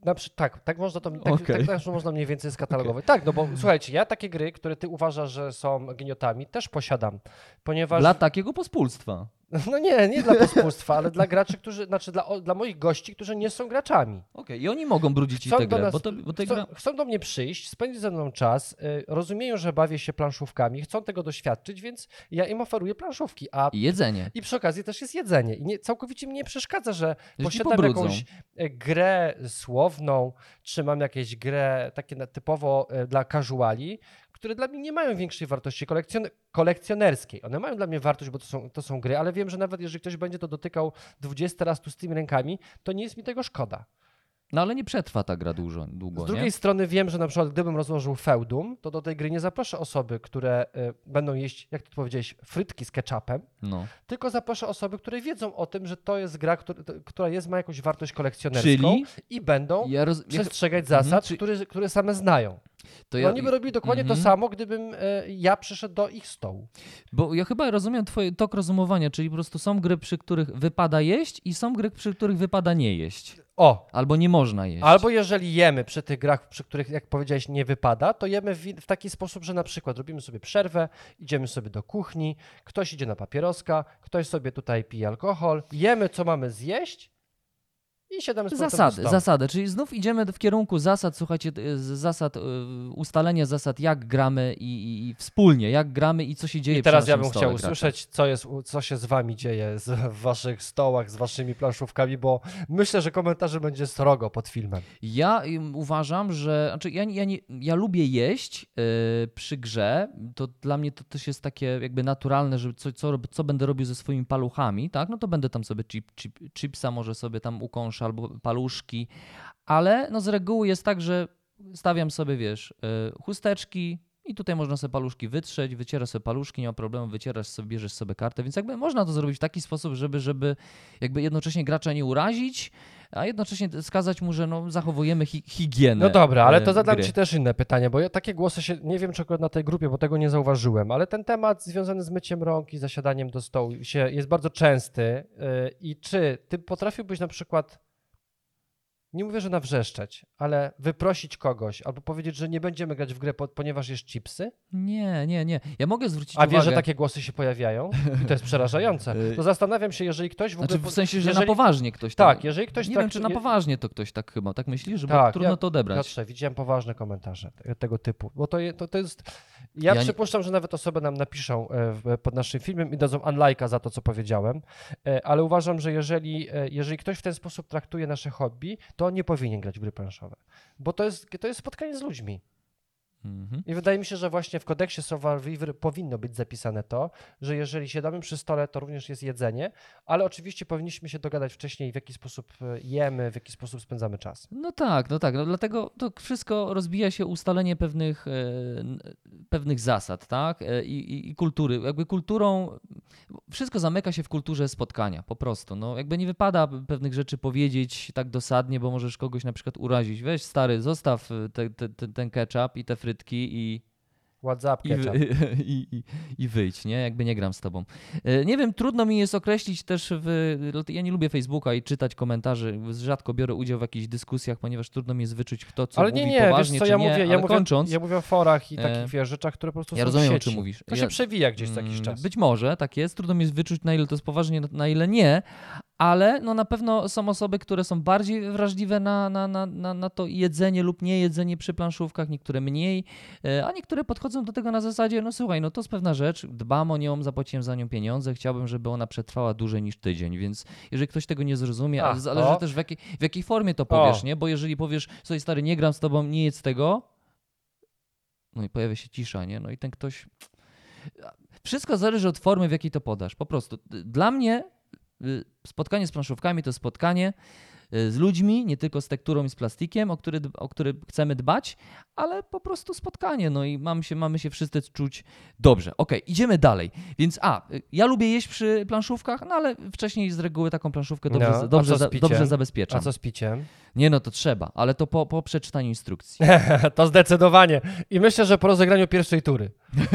Na tak, tak można to tak, Okej. tak, też można mniej więcej skatalogować. Tak, no bo słuchajcie, ja takie gry, które ty uważasz, że są gniotami, też posiadam, ponieważ Dla takiego pospólstwa. No nie, nie dla pospólstwa, ale dla graczy, którzy, znaczy dla, dla moich gości, którzy nie są graczami. Okej, i oni mogą brudzić Chcą tę do grę, nas- bo, to, bo chcą, gra... chcą do mnie przyjść, spędzić ze mną czas, y, rozumieją, że bawię się planszówkami, chcą tego doświadczyć, więc ja im oferuję planszówki, a I jedzenie. i przy okazji też jest jedzenie. I nie, całkowicie mi nie przeszkadza, że ci posiadam pobrudzą. jakąś e, grę słowną, czy mam jakieś grę takie typowo e, dla casuali, które dla mnie nie mają większej wartości kolekcjon- kolekcjonerskiej. One mają dla mnie wartość, bo to są, to są gry, ale wiem, że nawet jeżeli ktoś będzie to dotykał 20 razy tu z tymi rękami, to nie jest mi tego szkoda. No ale nie przetrwa ta gra dużo, długo, Z drugiej nie? strony wiem, że na przykład gdybym rozłożył feudum, to do tej gry nie zaproszę osoby, które e, będą jeść, jak ty powiedziałeś, frytki z ketchupem, No. tylko zaproszę osoby, które wiedzą o tym, że to jest gra, która, która jest, ma jakąś wartość kolekcjonerską Czyli i będą ja roz... ja- przestrzegać Mhm, zasad, czy- które, które same znają. To No, oni by robili dokładnie to Mhm. samo, gdybym e, ja przyszedł do ich stołu. Bo ja chyba rozumiem twoje tok rozumowania, czyli po prostu są gry, przy których wypada jeść i są gry, przy których wypada nie jeść. O, Albo nie można jeść. albo jeżeli jemy przy tych grach, przy których, jak powiedziałeś, nie wypada, to jemy w, w taki sposób, że na przykład robimy sobie przerwę, idziemy sobie do kuchni, ktoś idzie na papieroska, ktoś sobie tutaj pije alkohol, jemy, co mamy zjeść i siadamy z powrotem do Zasady, stołu. zasady, czyli znów idziemy w kierunku zasad, słuchajcie, zasad, y, ustalenia zasad, jak gramy i, i, i wspólnie, jak gramy i co się dzieje I teraz przy ja bym stole chciał gracza. usłyszeć, co, jest, co się z wami dzieje z, w waszych stołach, z waszymi planszówkami, bo myślę, że komentarzy będzie srogo pod filmem. Ja uważam, że. Znaczy ja, ja, nie, ja lubię jeść yy, przy grze. To dla mnie to też jest takie jakby naturalne, że co, co, co będę robił ze swoimi paluchami, tak? No to będę tam sobie chip, chip, chipsa może sobie tam ukąszę albo paluszki, ale no z reguły jest tak, że stawiam sobie, wiesz, yy, chusteczki. I tutaj można sobie paluszki wytrzeć, wycierasz sobie paluszki, nie ma problemu, wycierasz sobie, bierzesz sobie kartę, więc jakby można to zrobić w taki sposób, żeby, żeby jakby jednocześnie gracza nie urazić, a jednocześnie skazać mu, że no, zachowujemy hi higienę. No dobra, ale to zadam gry. ci też inne pytanie, bo ja takie głosy się, nie wiem czy akurat na tej grupie, bo tego nie zauważyłem, ale ten temat związany z myciem rąk i zasiadaniem do stołu się, jest bardzo częsty yy, i czy ty potrafiłbyś na przykład, nie mówię, że nawrzeszczeć, ale wyprosić kogoś albo powiedzieć, że nie będziemy grać w grę, po, ponieważ jest chipsy, Nie, nie, nie. Ja mogę zwrócić a uwagę. wiesz, że takie głosy się pojawiają i to jest przerażające, to *laughs* zastanawiam się, jeżeli ktoś w ogóle... Znaczy w sensie, że jeżeli, na poważnie ktoś tam. Tak, jeżeli ktoś nie wiem, traktuje- czy na poważnie to ktoś tak chyba, tak myślisz? Że Tak, bo trudno ja- to odebrać. Piotrze, widziałem poważne komentarze te- tego typu, bo to, je- to, to jest... Ja, Ja nie- przypuszczam, że nawet osoby nam napiszą e, w, pod naszym filmem i dadzą unlike'a za to, co powiedziałem, e, ale uważam, że jeżeli, e, jeżeli ktoś w ten sposób traktuje nasze hobby, to nie powinien grać w gry planszowe, bo to jest, to jest spotkanie z ludźmi. Mhm. I wydaje mi się, że właśnie w kodeksie Survivor powinno być zapisane to, że jeżeli siadamy przy stole, to również jest jedzenie, ale oczywiście powinniśmy się dogadać wcześniej, w jaki sposób e, jemy, w jaki sposób spędzamy czas. No tak, no tak. No dlatego to wszystko rozbija się ustalenie pewnych, e, pewnych zasad, tak? E, I, i, I kultury. Jakby kulturą, wszystko zamyka się w kulturze spotkania, po prostu. No, jakby nie wypada pewnych rzeczy powiedzieć tak dosadnie, bo możesz kogoś na przykład urazić. Weź stary, zostaw e, te, te, te, ten ketchup i te frytki i, WhatsApp, i, *laughs* i, i, i wyjdź, nie? Jakby nie gram z tobą. E, Nie wiem, trudno mi jest określić też w... Ja nie lubię Facebooka i czytać komentarzy. Rzadko biorę udział w jakichś dyskusjach, ponieważ trudno mi jest wyczuć, kto co Ale mówi nie, nie, wiesz poważnie, co, czy ja nie, mówię, ja mówię, kończąc, ja mówię o forach i e, takich wiesz, rzeczach, które po prostu ja rozumiem, o czym mówisz. To Ja- się przewija gdzieś co jakiś Mm, czas. Być może, tak jest. Trudno mi jest wyczuć, na ile to jest poważnie, na ile nie, ale no na pewno są osoby, które są bardziej wrażliwe na, na, na, na, na to jedzenie lub nie jedzenie przy planszówkach, niektóre mniej, e, a niektóre podchodzą do tego na zasadzie, no słuchaj, no to jest pewna rzecz, dbam o nią, zapłaciłem za nią pieniądze, chciałbym, żeby ona przetrwała dłużej niż tydzień, więc jeżeli ktoś tego nie zrozumie, Ach, ale zależy o. też w jakiej, w jakiej formie to powiesz, O. nie? Bo jeżeli powiesz, słuchaj stary, nie gram z tobą, nie jedz tego, no i pojawia się cisza, nie? No i ten ktoś... Wszystko zależy od formy, w jakiej to podasz. Po prostu. Dla mnie spotkanie z planszówkami to spotkanie y, z ludźmi, nie tylko z tekturą i z plastikiem, o który, o który chcemy dbać, ale po prostu spotkanie. No i mamy się, mamy się wszyscy czuć dobrze. Okej, idziemy dalej. Więc a, y, ja lubię jeść przy planszówkach, no ale wcześniej z reguły taką planszówkę dobrze, No, a dobrze, za, dobrze A zabezpieczam. co z piciem? Nie no, to trzeba, ale to po, po przeczytaniu instrukcji. *laughs* to zdecydowanie. I myślę, że po rozegraniu pierwszej tury. *laughs*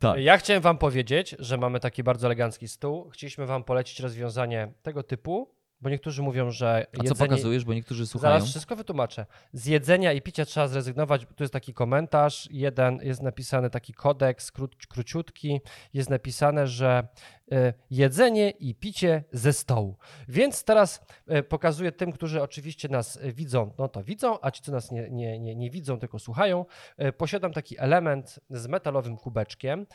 tak. Ja chciałem wam powiedzieć, że mamy taki bardzo elegancki stół. Chcieliśmy wam polecić rozwiązanie tego typu, bo niektórzy mówią, że A co jedzenie... pokazujesz, bo niektórzy słuchają? Zaraz wszystko wytłumaczę. Z jedzenia i picia trzeba zrezygnować. Tu jest taki komentarz. Jeden jest napisany taki kodeks kró, króciutki. Jest napisane, że e, jedzenie i picie ze stołu. Więc teraz e, pokazuję tym, którzy oczywiście nas e, widzą, no to widzą, a ci, co nas nie, nie, nie, nie widzą, tylko słuchają. Posiadam taki element z metalowym kubeczkiem,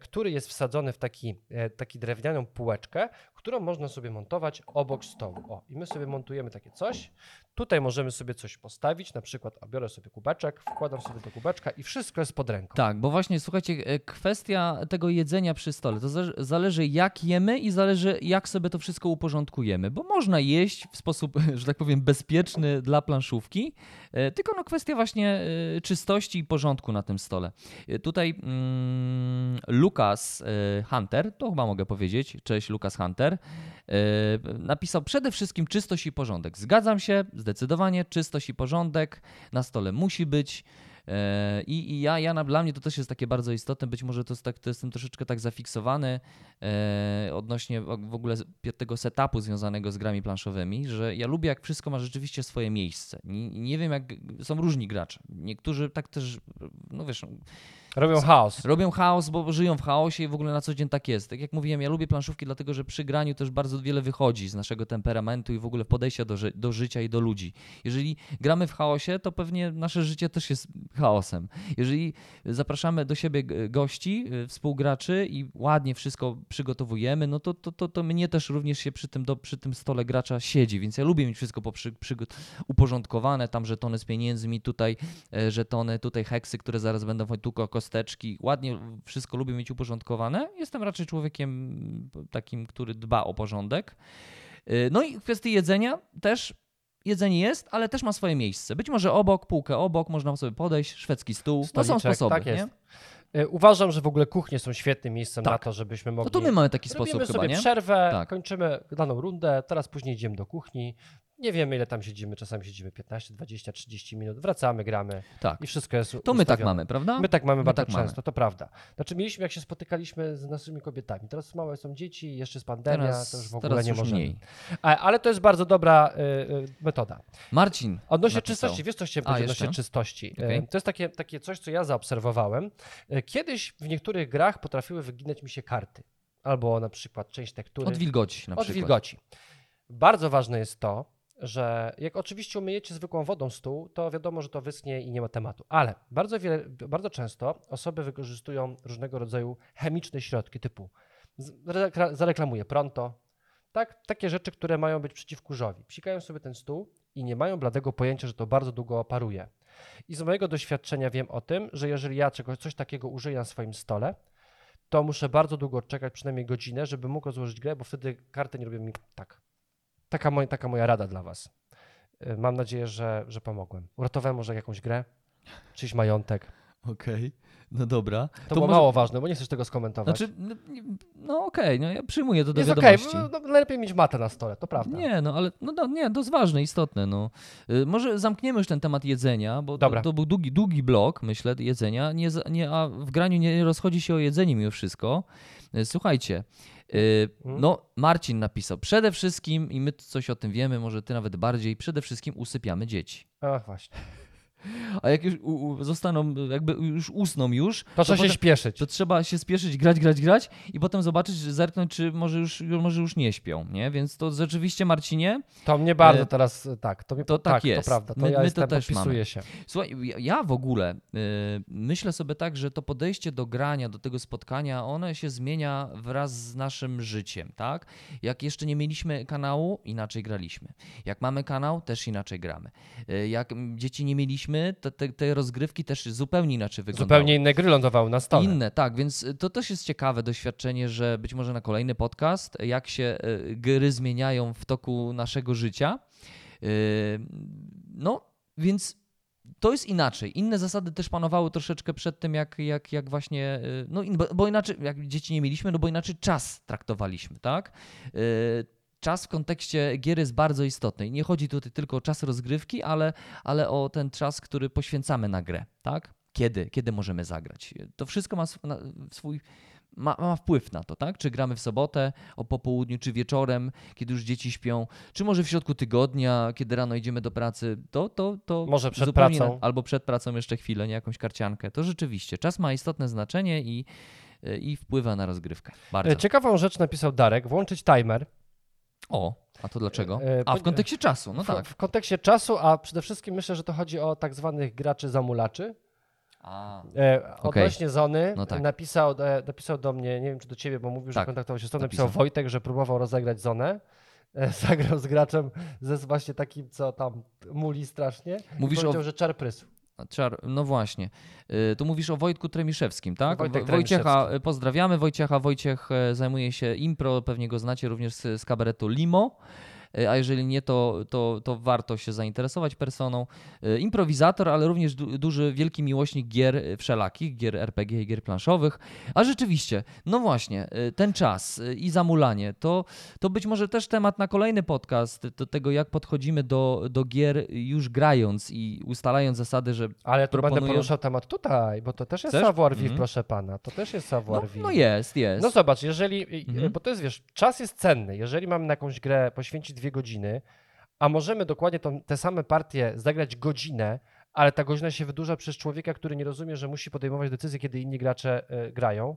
który jest wsadzony w taki, taki drewnianą półeczkę, którą można sobie montować obok stołu. O, i my sobie montujemy takie coś. Tutaj możemy sobie coś postawić, na przykład a biorę sobie kubeczek, wkładam sobie do kubeczka i wszystko jest pod ręką. Tak, bo właśnie słuchajcie, e, kwestia tego jedzenia przy stole to za- zależy jak jemy i zależy jak sobie to wszystko uporządkujemy, bo można jeść w sposób, *laughs* że tak powiem, bezpieczny dla planszówki, e, tylko no kwestia właśnie e, czystości i porządku na tym stole. Tutaj mm, Lukas e, Hunter, to chyba mogę powiedzieć, cześć Lukas Hunter, e, napisał przede wszystkim czystość i porządek. Zgadzam się, zdecydowanie czystość i porządek na stole musi być. E, I, i ja, ja dla mnie to też jest takie bardzo istotne, być może to, jest tak, to jestem troszeczkę tak zafiksowany e, odnośnie w ogóle tego setupu związanego z grami planszowymi, że ja lubię jak wszystko ma rzeczywiście swoje miejsce. Nie, nie wiem jak, są różni gracze. Niektórzy tak też, no wiesz, Robią chaos. Robią chaos, bo żyją w chaosie i w ogóle na co dzień tak jest. Tak jak mówiłem, ja lubię planszówki, dlatego że przy graniu też bardzo wiele wychodzi z naszego temperamentu i w ogóle podejścia do, ży- do życia i do ludzi. Jeżeli gramy w chaosie, to pewnie nasze życie też jest chaosem. Jeżeli zapraszamy do siebie gości, y, współgraczy i ładnie wszystko przygotowujemy, no to, to, to, to mnie też również się przy tym, do, przy tym stole gracza siedzi, więc ja lubię mieć wszystko poprzy, przygo- uporządkowane, tam żetony z pieniędzmi, tutaj e, żetony, tutaj heksy, które zaraz będą, tu ko- kosteczki, ładnie wszystko lubię mieć uporządkowane. Jestem raczej człowiekiem takim, który dba o porządek. E, No i w kwestii jedzenia też jedzenie jest, ale też ma swoje miejsce. Być może obok, półkę obok, można sobie podejść, szwedzki stół. No są Stoliczek, sposoby, tak jest. nie? Y, Uważam, że w ogóle kuchnie są świetnym miejscem na Tak. to, żebyśmy mogli... No to my mamy taki Robimy sposób chyba, sobie nie? przerwę, Tak. kończymy daną rundę, teraz później idziemy do kuchni. Nie wiemy, ile tam siedzimy, czasami siedzimy 15, 20, 30 minut, wracamy, gramy Tak. i wszystko jest To my tak ustawione. mamy, prawda? My tak mamy My bardzo tak mamy. często, to prawda. Znaczy mieliśmy, jak się spotykaliśmy z naszymi kobietami. Teraz małe są dzieci, jeszcze jest pandemia, Teraz, to już w ogóle nie już możemy. mniej. A, ale to jest bardzo dobra y, metoda. Marcin. Odnośnie napisał. czystości, wiesz co chciałem powiedzieć odnośnie czystości? E, To jest takie, takie coś, co ja zaobserwowałem. E, Kiedyś w niektórych grach potrafiły wyginać mi się karty. Albo na przykład część tektury. Od wilgoci na Od przykład. wilgoci. Bardzo ważne jest to, że jak oczywiście umyjecie zwykłą wodą stół, to wiadomo, że to wyschnie i nie ma tematu. Ale bardzo, wiele, bardzo często osoby wykorzystują różnego rodzaju chemiczne środki typu zareklamuję pronto, tak, takie rzeczy, które mają być przeciwkurzowi. Psikają sobie ten stół i nie mają bladego pojęcia, że to bardzo długo paruje. I z mojego doświadczenia wiem o tym, że jeżeli ja czegoś, coś takiego użyję na swoim stole, to muszę bardzo długo czekać, przynajmniej godzinę, żeby mógł rozłożyć grę, bo wtedy karty nie robią mi tak. Taka, moj, taka moja rada dla Was. Y, Mam nadzieję, że, że pomogłem. Uratowałem może jakąś grę, czyjś majątek. Okej, no dobra. To, było może- mało ważne, bo nie chcesz tego skomentować. Znaczy, no, no okej, no ja przyjmuję to do jest okej, wiadomości. no, najlepiej mieć matę na stole, to prawda. Nie, no ale no, no, nie, to jest ważne, istotne. No. Y, może zamkniemy już ten temat jedzenia, bo to, to był długi, długi blok, myślę, jedzenia, nie, nie, a w graniu nie rozchodzi się o jedzenie mimo wszystko. Y, Słuchajcie, y, Mhm. no Marcin napisał, przede wszystkim, i my coś o tym wiemy, może ty nawet bardziej, przede wszystkim usypiamy dzieci. Ach, właśnie. A jak już u, u, zostaną, jakby już usną już, To trzeba się śpieszyć. to trzeba się spieszyć, grać, grać, grać i potem zobaczyć, zerknąć, czy może już, może już nie śpią, nie? Więc to rzeczywiście, Marcinie, To mnie bardzo E, teraz, tak, to, mnie, to tak tak jest. to prawda, to My- ja my to jestem, też podpisuję mamy. się. Słuchaj, ja- w ogóle y, myślę sobie tak, że to podejście do grania, do tego spotkania, one się zmienia wraz z naszym życiem, tak? Jak jeszcze nie mieliśmy kanału, inaczej graliśmy. Jak mamy kanał, też inaczej gramy. Y, jak dzieci nie mieliśmy, to te, te rozgrywki też zupełnie inaczej wyglądały. Zupełnie inne gry lądowały na stole. Inne, tak, więc y, to też jest ciekawe doświadczenie, że być może na kolejny podcast, jak się y, gry zmieniają w toku naszego życia. No, więc to jest inaczej. Inne zasady też panowały troszeczkę przed tym, jak, jak, jak właśnie, no bo inaczej, jak dzieci nie mieliśmy, no bo inaczej czas traktowaliśmy, tak? Czas w kontekście gier jest bardzo istotny. I nie chodzi tutaj tylko o czas rozgrywki, ale, ale o ten czas, który poświęcamy na grę, tak? Kiedy, kiedy możemy zagrać. To wszystko ma swój, ma, ma wpływ na to, tak? Czy gramy w sobotę, o popołudniu, czy wieczorem, kiedy już dzieci śpią, czy może w środku tygodnia, kiedy rano idziemy do pracy, to, to, to Może przed zupełnie pracą. Albo przed pracą jeszcze chwilę, nie jakąś karciankę. To rzeczywiście, czas ma istotne znaczenie i, i wpływa na rozgrywkę. Bardzo. E, Ciekawą rzecz napisał Darek, włączyć timer. O, a to dlaczego? E, A, w kontekście czasu, no w, tak. w kontekście czasu, a przede wszystkim myślę, że to chodzi o tak zwanych graczy zamulaczy. A, E, odnośnie Zony No tak. napisał, e, napisał do mnie, nie wiem czy do ciebie, bo mówił, że Tak, kontaktował się z Zoną, napisał. napisał Wojtek, że próbował rozegrać Zonę. E, *laughs* zagrał z graczem ze właśnie takim, co tam muli strasznie. Mówisz o że czar prysł. Czar, no właśnie. Y, Tu mówisz o Wojtku Tremiszewskim, tak? Wojtek Wo- Wojciecha y, pozdrawiamy. Wojciecha, Wojciech e, zajmuje się impro, pewnie go znacie również z, z kabaretu Limo. A jeżeli nie, to, to, to warto się zainteresować personą. Improwizator, ale również du duży, wielki miłośnik gier wszelakich, gier RPG i gier planszowych. A rzeczywiście, no właśnie, ten czas i zamulanie, to, to być może też temat na kolejny podcast, do tego jak podchodzimy do, do gier już grając i ustalając zasady, że Ale tu proponuję... będę poruszał temat tutaj, bo to też jest Chcesz? savoir vivre, Mhm. proszę pana. To też jest savoir no, vivre. no jest, jest. No zobacz, jeżeli, Mhm. bo to jest, wiesz, czas jest cenny. Jeżeli mamy na jakąś grę poświęcić dwie godziny, a możemy dokładnie tą, te same partie zagrać godzinę, ale ta godzina się wydłuża przez człowieka, który nie rozumie, że musi podejmować decyzje, kiedy inni gracze e, grają,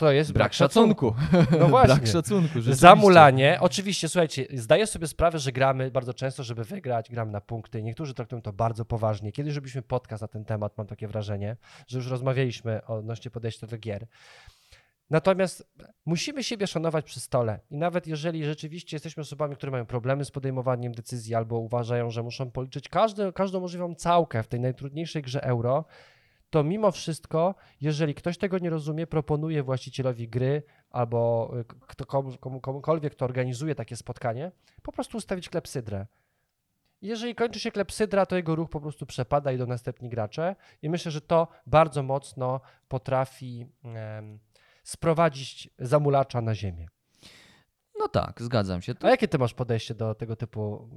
to jest brak, szacunku. No *laughs* właśnie. Brak szacunku. Zamulanie. Oczywiście, słuchajcie, zdaję sobie sprawę, że gramy bardzo często, żeby wygrać, gramy na punkty. Niektórzy traktują to bardzo poważnie. Kiedyś robiliśmy podcast na ten temat, mam takie wrażenie, że już rozmawialiśmy odnośnie podejścia do gier. Natomiast musimy siebie szanować przy stole. I nawet jeżeli rzeczywiście jesteśmy osobami, które mają problemy z podejmowaniem decyzji albo uważają, że muszą policzyć każdy, każdą możliwą całkę w tej najtrudniejszej grze euro, to mimo wszystko, jeżeli ktoś tego nie rozumie, proponuje właścicielowi gry albo y, kto, komu, komu, komukolwiek, kto organizuje takie spotkanie, po prostu ustawić klepsydrę. Jeżeli kończy się klepsydra, to jego ruch po prostu przepada i do następni gracze. I myślę, że to bardzo mocno potrafi em, sprowadzić zamulacza na ziemię. No tak, zgadzam się. To A jakie ty masz podejście do tego typu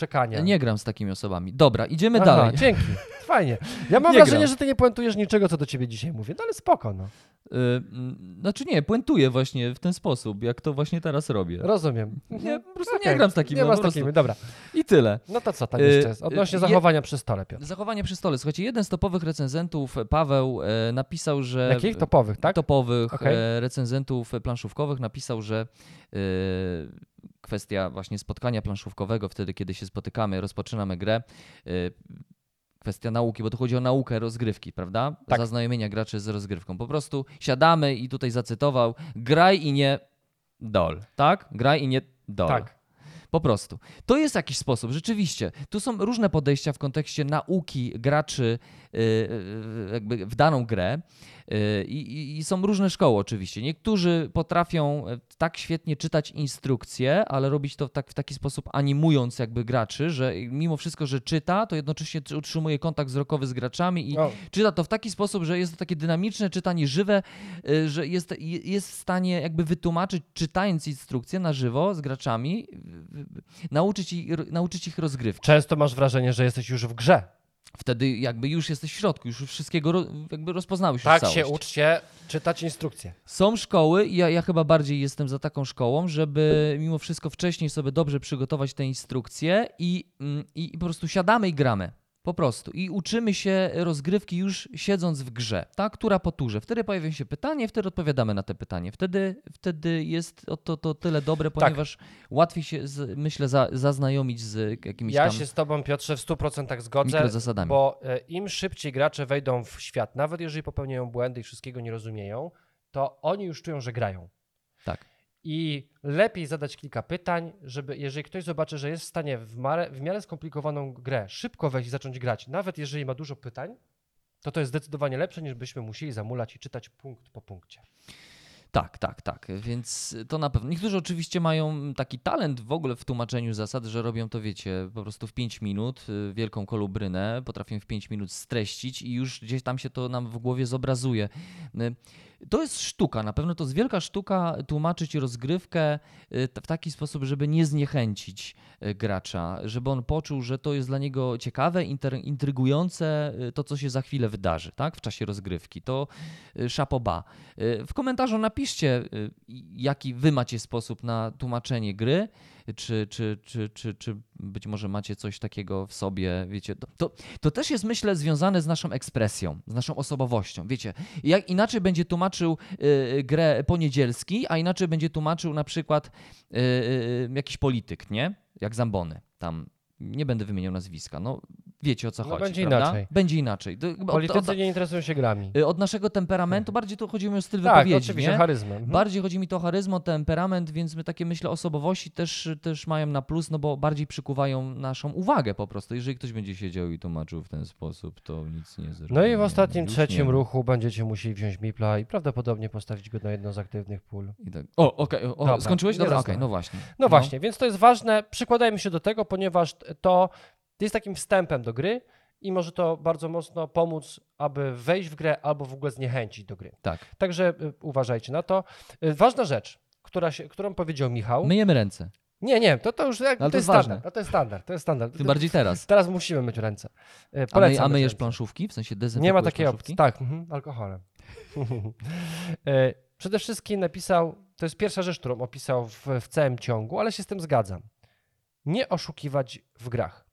czekania? nie gram z takimi osobami. Dobra, idziemy Aha, dalej. Dzięki. *laughs* Fajnie. Ja mam Nie wrażenie, gram. że ty nie puentujesz niczego, co do ciebie dzisiaj mówię, no ale spoko, no. Y, mm, Znaczy nie, puentuję właśnie w ten sposób, jak to właśnie teraz robię. Rozumiem. Nie, po prostu nie Okej, gram z takimi. Nie no, z takimi, dobra. I tyle. No to co tam Y, jeszcze jest? Odnośnie y, zachowania przy stole, Piotr. Zachowanie przy stole. Słuchajcie, jeden z topowych recenzentów, Paweł, e, napisał, że... Jakich? Topowych, tak? Topowych Okej. e, recenzentów planszówkowych napisał, że e, kwestia właśnie spotkania planszówkowego, wtedy kiedy się spotykamy, rozpoczynamy grę, e, kwestia nauki, bo to chodzi o naukę rozgrywki, prawda? Tak. Zaznajomienia graczy z rozgrywką. Po prostu siadamy i tutaj zacytował, graj i nie dol, tak? Graj i nie dol. Tak. Po prostu. To jest jakiś sposób, rzeczywiście. Tu są różne podejścia w kontekście nauki graczy jakby w daną grę yy, i, i są różne szkoły oczywiście. Niektórzy potrafią e, tak świetnie czytać instrukcje, ale robić to tak, w taki sposób animując jakby graczy, że mimo wszystko, że czyta, to jednocześnie utrzymuje kontakt wzrokowy z graczami i czyta to w taki sposób, że jest to takie dynamiczne czytanie żywe, y, że jest, jest w stanie jakby wytłumaczyć, czytając instrukcje na żywo z graczami, y, y, nauczyć ich, nauczyć ich rozgrywki. często masz wrażenie, że jesteś już w grze. Wtedy jakby już jesteś w środku, już wszystkiego jakby rozpoznałeś Tak się uczcie czytać instrukcje. Są szkoły, i ja, ja chyba bardziej jestem za taką szkołą, żeby mimo wszystko wcześniej sobie dobrze przygotować te instrukcje i, mm, i, i po prostu siadamy i gramy. Po prostu. I uczymy się rozgrywki już siedząc w grze, tak? Która po turze. Wtedy pojawia się pytanie, wtedy odpowiadamy na te pytanie. Wtedy, wtedy jest to, to tyle dobre, ponieważ łatwiej się, z, myślę, za, zaznajomić z jakimiś Ja się z tobą, Piotrze, w 100% zgodzę, bo e, im szybciej gracze wejdą w świat, nawet jeżeli popełniają błędy i wszystkiego nie rozumieją, to oni już czują, że grają. I lepiej zadać kilka pytań, żeby jeżeli ktoś zobaczy, że jest w stanie w, miarę- w miarę skomplikowaną grę szybko wejść i zacząć grać, nawet jeżeli ma dużo pytań, to to jest zdecydowanie lepsze, niż byśmy musieli zamulać i czytać punkt po punkcie. Tak, tak, tak. Więc to na pewno. Niektórzy oczywiście mają taki talent w ogóle w tłumaczeniu zasad, że robią to, wiecie, po prostu w 5 minut, y, wielką kolubrynę, potrafią w 5 minut streścić i już gdzieś tam się to nam w głowie zobrazuje. To jest sztuka, na pewno to jest wielka sztuka tłumaczyć rozgrywkę y, w taki sposób, żeby nie zniechęcić y, gracza, żeby on poczuł, że to jest dla niego ciekawe, intrygujące, y, to co się za chwilę wydarzy, tak, w czasie rozgrywki. To szapoba. W komentarzu napiszcie, jaki wy macie sposób na tłumaczenie gry, czy, czy, czy, czy, czy być może macie coś takiego w sobie, wiecie. To, to, to też jest, myślę, związane z naszą ekspresją, z naszą osobowością. Wiecie, jak inaczej będzie tłumaczył y, grę poniedzielski, a inaczej będzie tłumaczył na przykład y, y, jakiś polityk, nie? Jak Zambony. Tam nie będę wymieniał nazwiska. No, wiecie o co No, chodzi, będzie prawda? inaczej. Będzie inaczej. Od- Politycy od, nie interesują się grami. od naszego temperamentu bardziej tu chodzi mi o styl Tak, wypowiedzi, oczywiście, nie? charyzmę. Mhm. Bardziej chodzi mi to o charyzmę, temperament, więc my takie myślę osobowości też, też mają na plus, no bo bardziej przykuwają naszą uwagę po prostu. Jeżeli ktoś będzie siedział i tłumaczył w ten sposób, to nic nie zrobi. No i w ostatnim, Już trzecim nie. ruchu będziecie musieli wziąć Mipla i prawdopodobnie postawić go na jedno z aktywnych pól. I tak. O, okej, o, Dobra, skończyłeś? Dobra, okej, zasnąłem. no właśnie. No właśnie, więc to jest ważne. Przykładajmy się do tego, ponieważ to jest takim wstępem do gry i może to bardzo mocno pomóc, aby wejść w grę albo w ogóle zniechęcić do gry. Tak. Także y, uważajcie na to. Y, Ważna rzecz, która się, którą powiedział Michał. Myjemy ręce. Nie, nie, to, to już jak, Ale to, to jest standard. No, to jest standard. To jest standard. Tym bardziej teraz. Teraz musimy myć ręce. Y, A, my, polecam a myjesz ręce. planszówki? W sensie dezynfekujesz Nie ma takiej planszówki? opcji. Tak, mhm, alkoholem. *laughs* Przede wszystkim napisał, to jest pierwsza rzecz, którą opisał w, w całym ciągu, ale się z tym zgadzam. Nie oszukiwać w grach.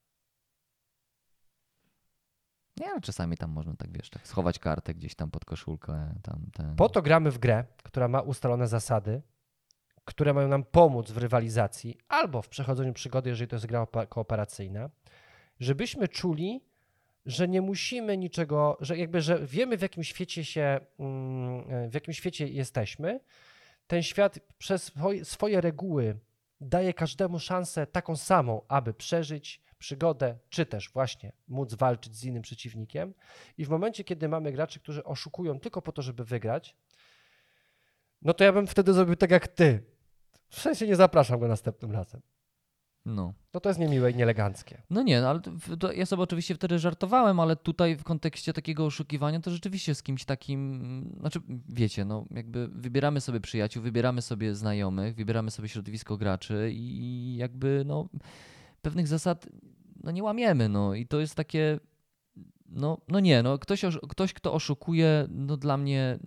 Nie, ale czasami tam można tak, wiesz, tak schować kartę gdzieś tam pod koszulkę. Tam, ten... Po to gramy w grę, która ma ustalone zasady, które mają nam pomóc w rywalizacji albo w przechodzeniu przygody, jeżeli to jest gra kooperacyjna, żebyśmy czuli, że nie musimy niczego, że jakby, że wiemy w jakim świecie się, mm, w jakim świecie jesteśmy. Ten świat przez swoje reguły daje każdemu szansę taką samą, aby przeżyć przygodę, czy też właśnie móc walczyć z innym przeciwnikiem. I w momencie, kiedy mamy graczy, którzy oszukują tylko po to, żeby wygrać, no to ja bym wtedy zrobił tak jak ty. W sensie nie zapraszam go następnym razem. No. No to jest niemiłe i nieeleganckie. No nie, no ale to, ja sobie oczywiście wtedy żartowałem, ale tutaj w kontekście takiego oszukiwania to rzeczywiście z kimś takim, znaczy wiecie, no jakby wybieramy sobie przyjaciół, wybieramy sobie znajomych, wybieramy sobie środowisko graczy i jakby no pewnych zasad no nie łamiemy, no i to jest takie, no, no nie, no ktoś, ktoś kto oszukuje, no dla mnie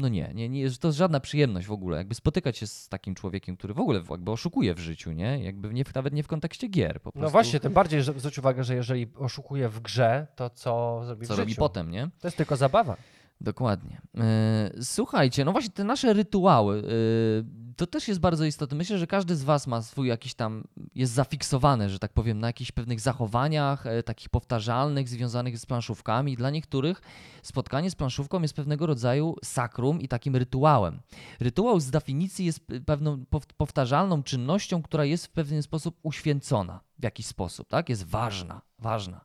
no nie, nie, nie, to jest żadna przyjemność w ogóle, jakby spotykać się z takim człowiekiem, który w ogóle jakby oszukuje w życiu, nie? Jakby nie, nawet nie w kontekście gier, po prostu. No właśnie, tym bardziej, że zwróć uwagę, że jeżeli oszukuje w grze, to co zrobi co w robi życiu? potem, nie? To jest tylko zabawa. Dokładnie. E, Słuchajcie, no właśnie te nasze rytuały, e, to też jest bardzo istotne. Myślę, że każdy z Was ma swój jakiś tam, jest zafiksowany, że tak powiem, na jakichś pewnych zachowaniach, e, takich powtarzalnych, związanych z planszówkami. Dla niektórych spotkanie z planszówką jest pewnego rodzaju sakrum i takim rytuałem. Rytuał z definicji jest pewną pow- powtarzalną czynnością, która jest w pewien sposób uświęcona w jakiś sposób, tak? Jest ważna, ważna.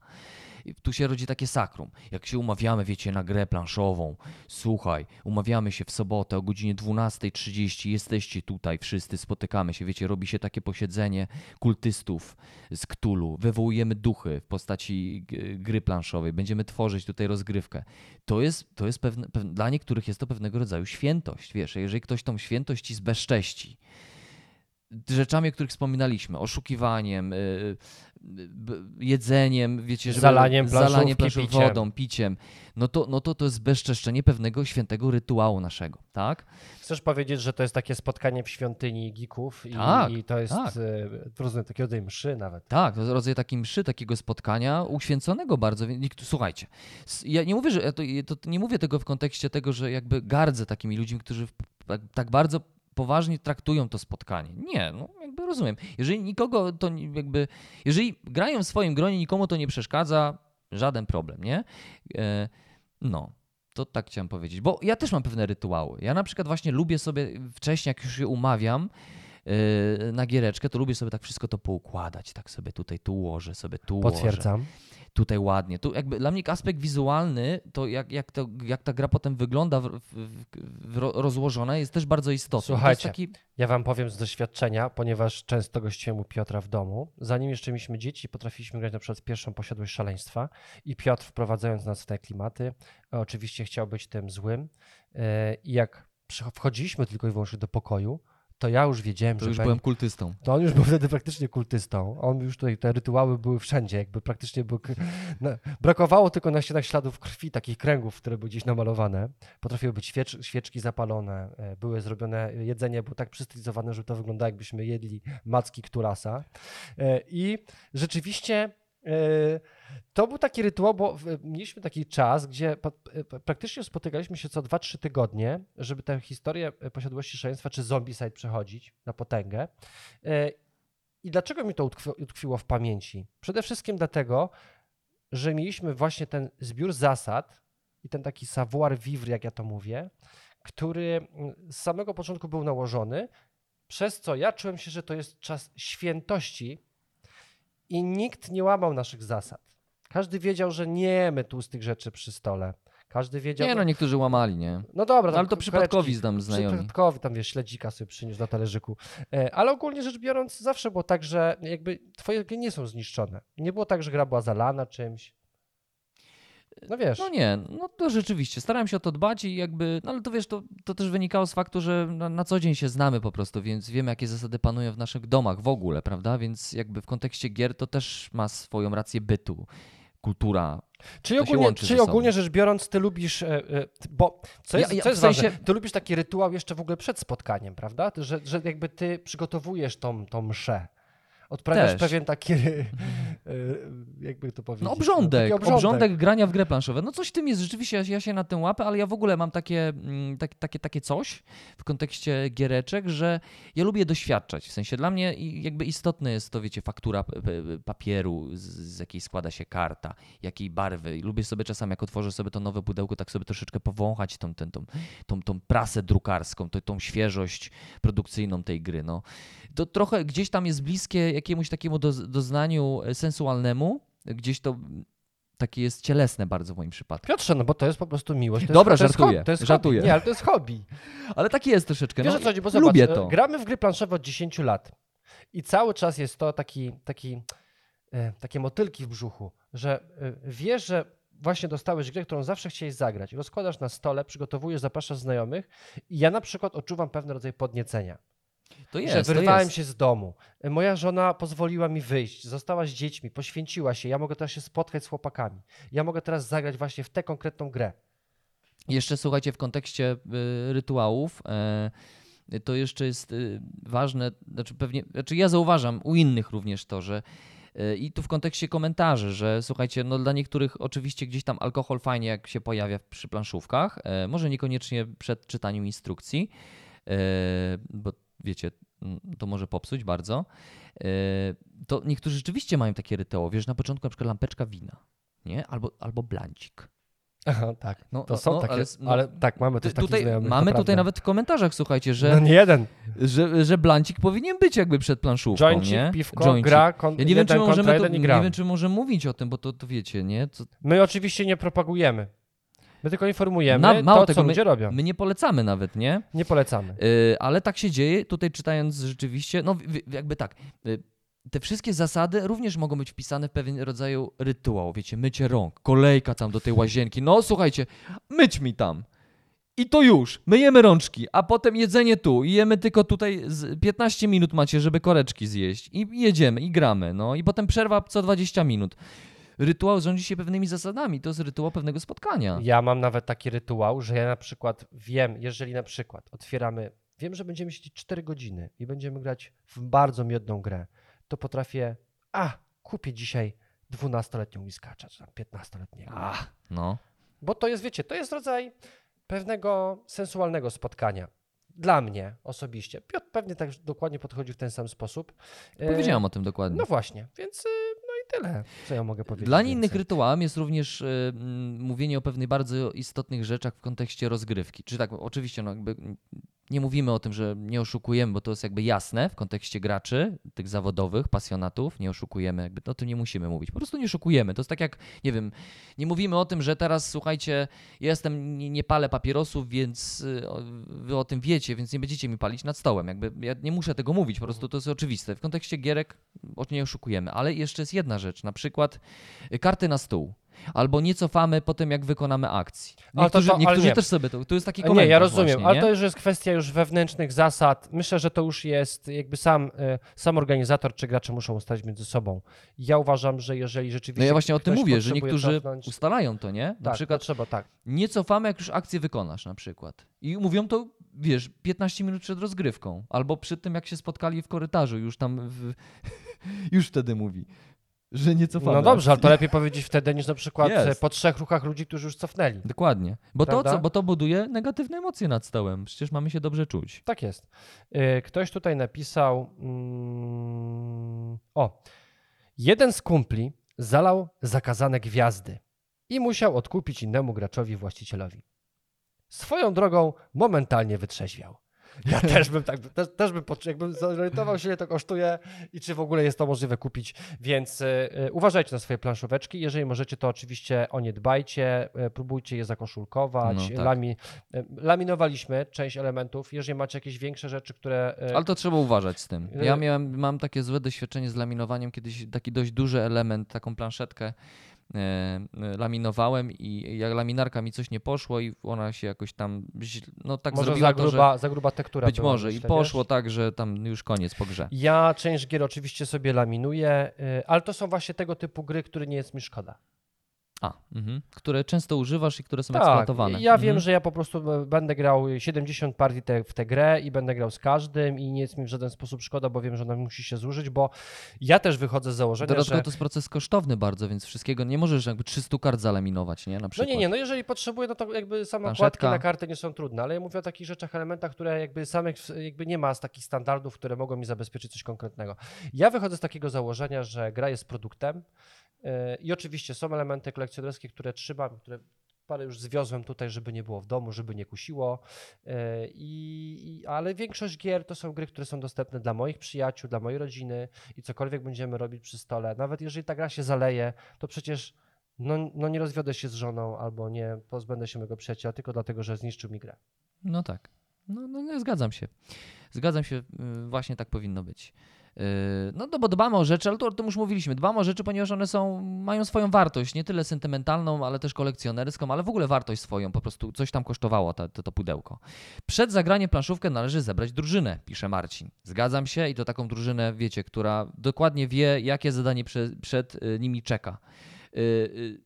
Tu się rodzi takie sakrum. Jak się umawiamy, wiecie, na grę planszową, słuchaj, umawiamy się w sobotę o godzinie 12.30, jesteście tutaj wszyscy, spotykamy się, wiecie, robi się takie posiedzenie kultystów z Ktulu, wywołujemy duchy w postaci gry planszowej, będziemy tworzyć tutaj rozgrywkę. To jest, to jest pewne, dla niektórych jest to pewnego rodzaju świętość, wiesz, jeżeli ktoś tą świętość ci zbezcześci, rzeczami, o których wspominaliśmy, oszukiwaniem, y, jedzeniem, wiecie, żeby, Zalaniem planszówki, planszów piciem. wodą, piciem, no to, no to to jest bezczeszczenie pewnego świętego rytuału naszego, tak? Chcesz powiedzieć, że to jest takie spotkanie w świątyni geeków i, Tak, i to jest tak. e, rozumiem, takie rodzaj mszy nawet. Tak, to rodzaj takiej mszy, takiego spotkania uświęconego bardzo. Słuchajcie, ja nie mówię, że ja to, to nie mówię tego w kontekście tego, że jakby gardzę takimi ludźmi, którzy tak, tak bardzo poważnie traktują to spotkanie. Nie, no jakby rozumiem. Jeżeli nikogo to jakby, jeżeli grają w swoim gronie, nikomu to nie przeszkadza, żaden problem, nie? E, no. To tak chciałem powiedzieć, bo ja też mam pewne rytuały. Ja na przykład właśnie lubię sobie wcześniej, jak już się umawiam, yy, na giereczkę, to lubię sobie tak wszystko to poukładać, tak sobie tutaj tu ułożę, sobie tu Potwierdzam. Tutaj ładnie. Tu jakby dla mnie aspekt wizualny, to jak, jak, to jak ta gra potem wygląda w, w, w, ro- rozłożona jest też bardzo istotne. Słuchajcie, taki, Ja wam powiem z doświadczenia, ponieważ często gościłem u Piotra w domu. Zanim jeszcze mieliśmy dzieci, potrafiliśmy grać na przykład pierwszą posiadłość szaleństwa i Piotr wprowadzając nas w te klimaty, oczywiście chciał być tym złym e, i jak wchodziliśmy tylko i wyłącznie do pokoju, to ja już wiedziałem, to że już będzie- byłem kultystą. To on już był wtedy praktycznie kultystą. On już tutaj, te rytuały były wszędzie, jakby praktycznie był, na, brakowało tylko na ścianach śladów krwi, takich kręgów, które były gdzieś namalowane. Potrafiły być świecz, świeczki zapalone, e, były zrobione, jedzenie było tak przystylizowane, że to wyglądało jakbyśmy jedli macki Kturasa. E, I rzeczywiście e, to był taki rytuał, bo mieliśmy taki czas, gdzie e, praktycznie spotykaliśmy się co 2-3 tygodnie, żeby tę historię e, posiadłości szaleństwa czy zombicide przechodzić na potęgę. E, I dlaczego mi to utkwi- utkwiło w pamięci? Przede wszystkim dlatego, że mieliśmy właśnie ten zbiór zasad i ten taki savoir vivre, jak ja to mówię, który mm, z samego początku był nałożony, przez co ja czułem się, że to jest czas świętości i nikt nie łamał naszych zasad. Każdy wiedział, że nie jemy tłustych rzeczy przy stole. Każdy wiedział. Nie no, niektórzy łamali, nie? No dobra, No, ale to przypadkowi znam znajomi. Przypadkowi tam wiesz, śledzika sobie przyniósł na talerzyku. E, Ale ogólnie rzecz biorąc, zawsze było tak, że jakby twoje gry nie są zniszczone. Nie było tak, że gra była zalana czymś. No wiesz. No nie, no to rzeczywiście. Starałem się o to dbać i jakby, no ale to wiesz, to, to też wynikało z faktu, że na, na co dzień się znamy po prostu, więc wiemy, jakie zasady panują w naszych domach w ogóle, prawda? Więc jakby w kontekście gier to też ma swoją rację bytu. Kultura. Czyli, ogólnie, czyli ogólnie rzecz biorąc, ty lubisz, e, e, bo co jest, Ja- ja co jest w sensie- ważne, ty lubisz taki rytuał jeszcze w ogóle przed spotkaniem, prawda? Że, że jakby ty przygotowujesz tą, tą mszę. Odprawiasz Też. pewien taki, *laughs* e, jakby to powiedzieć. No obrządek, taki obrządek. grania w grę planszową. No coś w tym jest, rzeczywiście ja, ja się na tym łapę, ale ja w ogóle mam takie, mm, tak, takie, takie coś w kontekście giereczek, że ja lubię doświadczać. W sensie dla mnie jakby istotne jest to, wiecie, faktura papieru, z, z jakiej składa się karta, jakiej barwy. I lubię sobie czasami, jak otworzę sobie to nowe pudełko, tak sobie troszeczkę powąchać tą, tą, tą, tą, tą prasę drukarską, tą, tą świeżość produkcyjną tej gry. No. To trochę gdzieś tam jest bliskie jakiemuś takiemu doz, doznaniu e, sensualnemu, gdzieś to mm, takie jest cielesne bardzo w moim przypadku. Piotrze, no bo to jest po prostu miłość. To Dobra, jest, to jest żartuję, To jest żartuję. Hobby. Nie, ale to jest hobby. Ale tak jest troszeczkę. Wiesz no, co chodzi, bo zobacz, lubię e, to. gramy w gry planszowe od 10 lat i cały czas jest to taki, taki, e, takie motylki w brzuchu, że wiesz, że właśnie dostałeś grę, którą zawsze chciałeś zagrać. Rozkładasz na stole, przygotowujesz, zapraszasz znajomych i ja na przykład odczuwam pewien rodzaj podniecenia. To że jest, to wyrwałem jest. się z domu. E, Moja żona pozwoliła mi wyjść, została z dziećmi, poświęciła się. Ja mogę teraz się spotkać z chłopakami. Ja mogę teraz zagrać właśnie w tę konkretną grę. Jeszcze słuchajcie, w kontekście y, rytuałów, y, to jeszcze jest ważne, znaczy pewnie, znaczy ja zauważam u innych również to, że i tu w kontekście komentarzy, że słuchajcie, no dla niektórych oczywiście gdzieś tam alkohol fajnie jak się pojawia przy planszówkach, może niekoniecznie przed czytaniem instrukcji, bo wiecie, to może popsuć bardzo. E, To niektórzy rzeczywiście mają takie rytuały, wiesz, na początku na przykład lampeczka wina, nie? Albo, albo blancik. Aha, tak. No, To no, są no, takie, ale ale, no, tak, mamy też tutaj, znajomych. mamy tutaj nawet w komentarzach, słuchajcie, że, No nie jeden. że, że blancik powinien być jakby przed planszówką, Jointik, nie? piwko, Jointik. gra, kon- Ja nie wiem, czy możemy, to, nie wiem, czy możemy mówić o tym, bo to, to wiecie, nie? To, My oczywiście nie propagujemy. My tylko informujemy Na- mało to, tego, co ludzie robią. my nie polecamy nawet, nie? Nie polecamy. Yy, ale tak się dzieje, tutaj czytając rzeczywiście, no jakby tak, yy, te wszystkie zasady również mogą być wpisane w pewien rodzaju rytuał, wiecie, mycie rąk, kolejka tam do tej łazienki, no słuchajcie, myć mi tam. I to już, myjemy rączki, a potem jedzenie tu i jemy tylko tutaj, z 15 minut macie, żeby koreczki zjeść i jedziemy i gramy, no i potem przerwa co 20 minut. Rytuał rządzi się pewnymi zasadami, to jest rytuał pewnego spotkania. Ja mam nawet taki rytuał, że ja na przykład wiem, jeżeli na przykład otwieramy, wiem, że będziemy siedzieć 4 godziny i będziemy grać w bardzo miodną grę, to potrafię, a, kupię dzisiaj 12-letnią whiskacza, czy tam 15-letniego. Ach, no. Bo to jest, wiecie, to jest rodzaj pewnego sensualnego spotkania. Dla mnie osobiście. Piotr pewnie tak dokładnie podchodzi w ten sam sposób. E, Powiedziałem o tym dokładnie. No właśnie, więc y, i tyle, co ja mogę powiedzieć. Dla więcej. innych rytuałem jest również y, mówienie o pewnych bardzo istotnych rzeczach w kontekście rozgrywki. Czy tak, oczywiście, no jakby nie mówimy o tym, że nie oszukujemy, bo to jest jakby jasne w kontekście graczy, tych zawodowych, pasjonatów, nie oszukujemy, jakby o tym nie musimy mówić. Po prostu nie oszukujemy. To jest tak jak, nie wiem, nie mówimy o tym, że teraz słuchajcie, ja jestem, nie, nie palę papierosów, więc y, wy o tym wiecie, więc nie będziecie mi palić nad stołem. Jakby ja nie muszę tego mówić, po prostu to jest oczywiste. W kontekście gierek nie oszukujemy. Ale jeszcze jest jedna rzecz, na przykład y, karty na stół. Albo nie cofamy po tym, jak wykonamy akcji. Ale Niektórzy, to- ale niektórzy nie. też sobie to. To jest taki Nie, komentarz. ja rozumiem, właśnie, ale nie? to już jest kwestia już wewnętrznych zasad. Myślę, że to już jest jakby sam, e, sam organizator czy gracze muszą ustalić między sobą. Ja uważam, że jeżeli rzeczywiście. No ja właśnie o tym mówię, że niektórzy cofnąć, ustalają to, nie? Na tak, przykład trzeba tak. nie cofamy, jak już akcję wykonasz na przykład. I mówią to, wiesz, 15 minut przed rozgrywką. Albo przy tym, jak się spotkali w korytarzu, już tam w... *laughs* już wtedy mówi, że nie cofamy. No dobrze, ale to lepiej powiedzieć wtedy niż na przykład e, Jest. po trzech ruchach ludzi, którzy już cofnęli. Dokładnie. Bo to, co, bo to buduje negatywne emocje nad stołem. Przecież mamy się dobrze czuć. Tak jest. E, Ktoś tutaj napisał. Mm, o. Jeden z kumpli zalał zakazane gwiazdy i musiał odkupić innemu graczowi właścicielowi. Swoją drogą momentalnie wytrzeźwiał. Ja też bym tak, też, też bym, jakbym zorientował się, ile to kosztuje i czy w ogóle jest to możliwe kupić, więc y, y, uważajcie na swoje planszóweczki, jeżeli możecie, to oczywiście o nie dbajcie, y, próbujcie je zakoszulkować, No, tak. lami, laminowaliśmy część elementów, jeżeli macie jakieś większe rzeczy, które... Ale to trzeba uważać z tym. Ja miałem, mam takie złe doświadczenie z laminowaniem, kiedyś taki dość duży element, taką planszetkę laminowałem i jak laminarka mi coś nie poszło i ona się jakoś tam, źle- no tak może zrobiła za to, że gruba, za gruba tektura być może myślę, i poszło wiesz? tak, że tam już koniec po grze. Ja część gier oczywiście sobie laminuję, y, ale to są właśnie tego typu gry, które nie jest mi szkoda. A, mhm. które często używasz i które są Tak, eksploatowane. ja wiem, Mhm. że ja po prostu e, będę grał 70 partii te, w tę grę i będę grał z każdym i nie jest mi w żaden sposób szkoda, bo wiem, że ona musi się zużyć, bo ja też wychodzę z założenia, Dodatkowo że... to jest proces kosztowny bardzo, więc wszystkiego nie możesz jakby 300 kart zalaminować, nie? Na No przykład. nie, nie, no jeżeli potrzebuję, no to jakby same Planszetka. na karty nie są trudne, ale ja mówię o takich rzeczach, elementach, które jakby samych jakby nie ma z takich standardów, które mogą mi zabezpieczyć coś konkretnego. Ja wychodzę z takiego założenia, że gra jest produktem i oczywiście są elementy kolekcjonerskie, które trzymam, które parę już zwiozłem tutaj, żeby nie było w domu, żeby nie kusiło, yy, i, ale większość gier to są gry, które są dostępne dla moich przyjaciół, dla mojej rodziny i cokolwiek będziemy robić przy stole, nawet jeżeli ta gra się zaleje, to przecież no, no nie rozwiodę się z żoną albo nie pozbędę się mojego przyjaciela tylko dlatego, że zniszczył mi grę. No tak. No, no nie, zgadzam się. Zgadzam się, y, właśnie tak powinno być. Y, No to bo dbamy o rzeczy, ale to, to już mówiliśmy, dbamy o rzeczy, ponieważ one są, mają swoją wartość, nie tyle sentymentalną, ale też kolekcjonerską, ale w ogóle wartość swoją, po prostu coś tam kosztowało to, to, pudełko. Przed zagraniem planszówkę należy zebrać drużynę, pisze Marcin. Zgadzam się i to taką drużynę, wiecie, która dokładnie wie, jakie zadanie prze, przed y, nimi czeka. Y, y,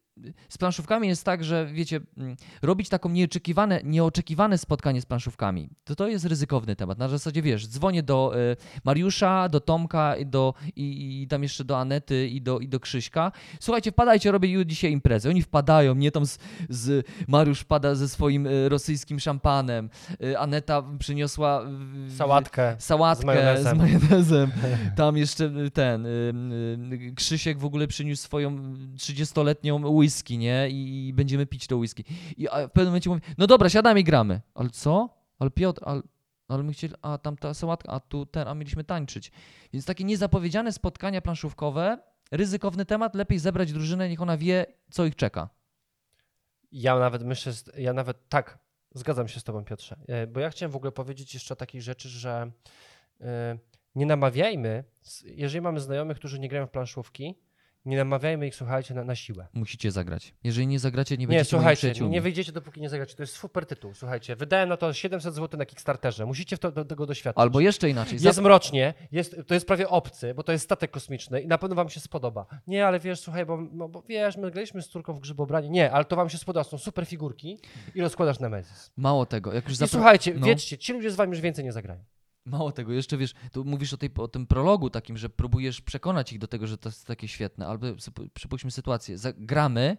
z planszówkami jest tak, że wiecie, mm, robić taką nieoczekiwane, nieoczekiwane spotkanie z planszówkami, to to jest ryzykowny temat. Na zasadzie, wiesz, dzwonię do y, Mariusza, do Tomka i, do, i, i tam jeszcze do Anety i do, i do Krzyśka. Słuchajcie, wpadajcie, robię dzisiaj imprezę. Oni wpadają, mnie tam z, z Mariusz wpada ze swoim y, rosyjskim szampanem, y, Aneta przyniosła Sałatkę. sałatkę z majonezem. z majonezem. *laughs* Tam jeszcze ten Krzysiek w ogóle przyniósł swoją 30-letnią whisky, nie? I, będziemy pić to whisky. I w pewnym momencie mówię, no dobra, siadamy i gramy. Ale co? Ale Piotr, ale, ale my chcieli, a tam ta sałatka, a tu ten, a mieliśmy tańczyć. Więc takie niezapowiedziane spotkania planszówkowe, ryzykowny temat, lepiej zebrać drużynę, niech ona wie, co ich czeka. Ja nawet myślę, ja nawet tak, zgadzam się z tobą Piotrze, E, bo ja chciałem w ogóle powiedzieć jeszcze o takiej rzeczy, że e, nie namawiajmy, jeżeli mamy znajomych, którzy nie grają w planszówki, nie namawiajmy ich, słuchajcie, na, na siłę. Musicie zagrać. Jeżeli nie zagracie, nie Nie, będziecie moimi słuchajcie, nie wyjdziecie, dopóki nie zagracie. To jest super tytuł, słuchajcie. Wydałem na to 700 zł na Kickstarterze. Musicie w to, do, tego doświadczyć. Albo jeszcze inaczej. Jest mrocznie, jest, to jest prawie obcy, bo to jest statek kosmiczny i na pewno wam się spodoba. Nie, ale wiesz, słuchaj, bo, no, bo wiesz, my graliśmy z córką w grzybobranie. Nie, ale to wam się spodoba, są super figurki i rozkładasz Nemesis. Mało tego, jak już I zapra- słuchajcie, no. wiedzcie, ci ludzie z wami już więcej nie zagrają. Mało tego, jeszcze wiesz, tu mówisz o, tej, o tym prologu takim, że próbujesz przekonać ich do tego, że to jest takie świetne, albo przypuśćmy sytuację, gramy,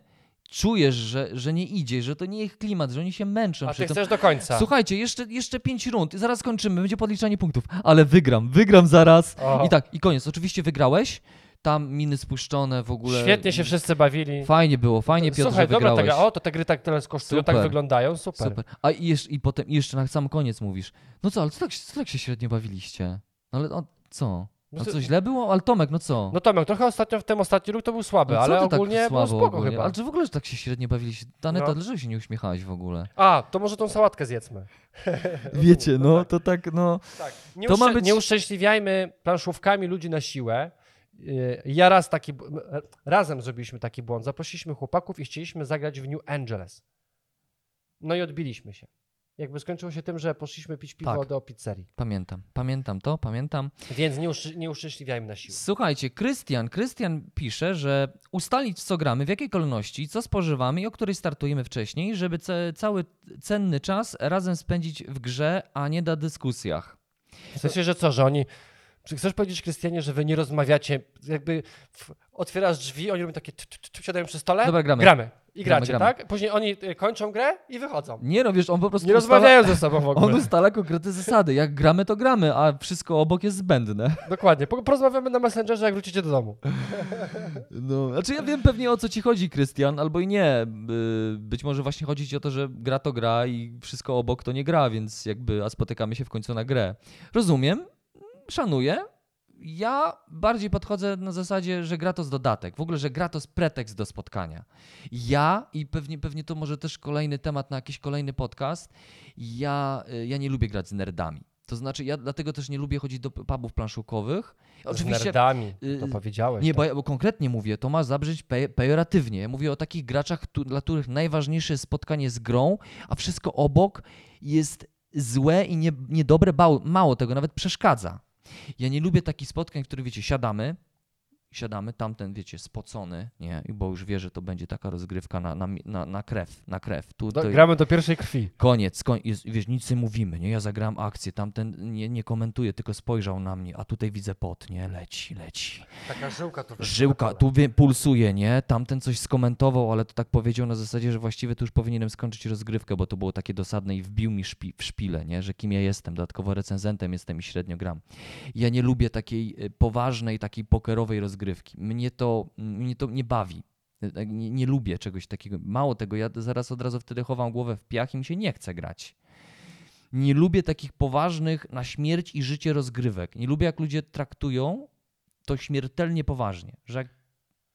czujesz, że, że nie idzie, że to nie ich klimat, że oni się męczą. A ty chcesz do końca. Słuchajcie, jeszcze, jeszcze pięć rund, zaraz skończymy, będzie podliczanie punktów, ale wygram, wygram zaraz. O. I tak, i koniec. Oczywiście wygrałeś, tam miny spuszczone w ogóle. Świetnie się wszyscy bawili. Fajnie było, fajnie Piotr, Słuchaj, dobra, tak, o, to te gry tak teraz kosztują, tak Super. wyglądają, super. Super. A i, jeszcze, i potem i jeszcze na sam koniec mówisz, no co, ale co tak, co tak się średnio bawiliście? No ale o, co? No co, źle było? Ale Tomek, no co? No Tomek, trochę ostatnio w tym ostatni ruch to był słaby, No ale ty ogólnie tak było słabo spoko ogólnie? chyba. Ale czy w ogóle że tak się średnio bawiliście? Daneta, No. dlaczego się nie uśmiechałaś w ogóle? A, to może tą sałatkę zjedzmy. *laughs* Wiecie, No tak. to tak, no... Tak. Nie, To ma być- nie uszczęśliwiajmy planszówkami ludzi na siłę. Yy, Ja raz taki, m- razem zrobiliśmy taki błąd. Zaprosiliśmy chłopaków i chcieliśmy zagrać w New Angeles. No i odbiliśmy się. Jakby skończyło się tym, że poszliśmy pić piwo Tak. do pizzerii. Pamiętam, pamiętam to, pamiętam. Więc nie, uszczy, nie uszczęśliwiajmy na siłę. Słuchajcie, Krystian, Krystian pisze, że ustalić co gramy, w jakiej kolejności, co spożywamy i o której startujemy wcześniej, żeby cały cenny czas razem spędzić w grze, a nie na dyskusjach. W sensie, że co, że oni Czy chcesz powiedzieć, Krystianie, że wy nie rozmawiacie, jakby w, otwierasz drzwi, oni robią takie, tu, tu, tu, siadają przy stole? Dobra, gramy. Gramy. I Gramy, gracie, gramy. tak? Później oni y, kończą grę i wychodzą. Nie no, wiesz, on po prostu Nie ustala- rozmawiają ze sobą w ogóle. *laughs* On ustala konkretne zasady. Jak gramy, to gramy, a wszystko obok jest zbędne. Dokładnie. Po- Porozmawiamy na Messengerze, jak wrócicie do domu. *laughs* No, znaczy ja wiem pewnie o co ci chodzi, Krystian, albo i nie. By- Być może właśnie chodzi ci o to, że gra to gra i wszystko obok to nie gra, więc jakby, a spotykamy się w końcu na grę. Rozumiem, szanuję. Ja bardziej podchodzę na zasadzie, że gra to jest dodatek. W ogóle, że gra to jest pretekst do spotkania. Ja, i pewnie, pewnie to może też kolejny temat na jakiś kolejny podcast, ja, y, ja nie lubię grać z nerdami. To znaczy, ja dlatego też nie lubię chodzić do pubów planszówkowych. Z nerdami, to y, powiedziałeś. Nie, tak. bo, ja, bo konkretnie mówię, to ma zabrzmieć pe pejoratywnie. Ja mówię o takich graczach, któ- dla których najważniejsze jest spotkanie z grą, a wszystko obok jest złe i nie, niedobre, bał- mało tego, nawet przeszkadza. Ja nie lubię takich spotkań, w których, wiecie, siadamy, siadamy, tamten, wiecie, spocony, nie, bo już wie, że to będzie taka rozgrywka na, na, na, na krew, na krew. Tu, Do, to, gramy do pierwszej krwi. Koniec, koń, jest, wiesz, nic nie mówimy, nie? Ja zagrałem akcję, tamten nie, nie komentuje, tylko spojrzał na mnie, a tutaj widzę pot, nie? Leci, leci. Taka żyłka tu Żyłka, tu wie, pulsuje, nie? Tamten coś skomentował, ale to tak powiedział na zasadzie, że właściwie to już powinienem skończyć rozgrywkę, bo to było takie dosadne i wbił mi szpi, w szpilę, nie? Że kim ja jestem, dodatkowo recenzentem jestem i średnio gram. Ja nie lubię takiej y, poważnej, takiej pokerowej rozgrywki. Mnie to, mnie to nie bawi. Nie, nie lubię czegoś takiego. Mało tego, ja zaraz od razu wtedy chowam głowę w piach i mi się nie chce grać. Nie lubię takich poważnych na śmierć i życie rozgrywek. Nie lubię, jak ludzie traktują to śmiertelnie poważnie. Że.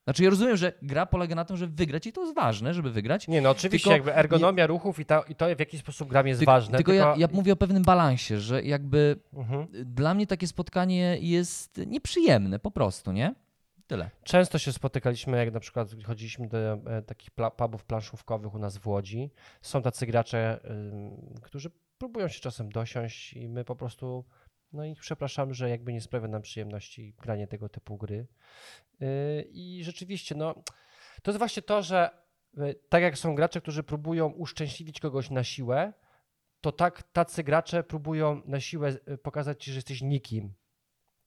Znaczy, ja rozumiem, że gra polega na tym, żeby wygrać i to jest ważne, żeby wygrać. Nie, no oczywiście Tylko jakby ergonomia ruchów i, ta, i to w jaki sposób gram jest Tylko, ważne. tylko ja, ja mówię o pewnym balansie, że jakby Mhm. dla mnie takie spotkanie jest nieprzyjemne po prostu, nie? Tyle. Często się spotykaliśmy, jak na przykład chodziliśmy do e, takich pla- pubów planszówkowych u nas w Łodzi. Są tacy gracze, ym, którzy próbują się czasem dosiąść i my po prostu no ich przepraszamy, że jakby nie sprawia nam przyjemności granie tego typu gry. Yy, I rzeczywiście, no to jest właśnie to, że y, tak jak są gracze, którzy próbują uszczęśliwić kogoś na siłę, to tak tacy gracze próbują na siłę y, pokazać ci, że jesteś nikim.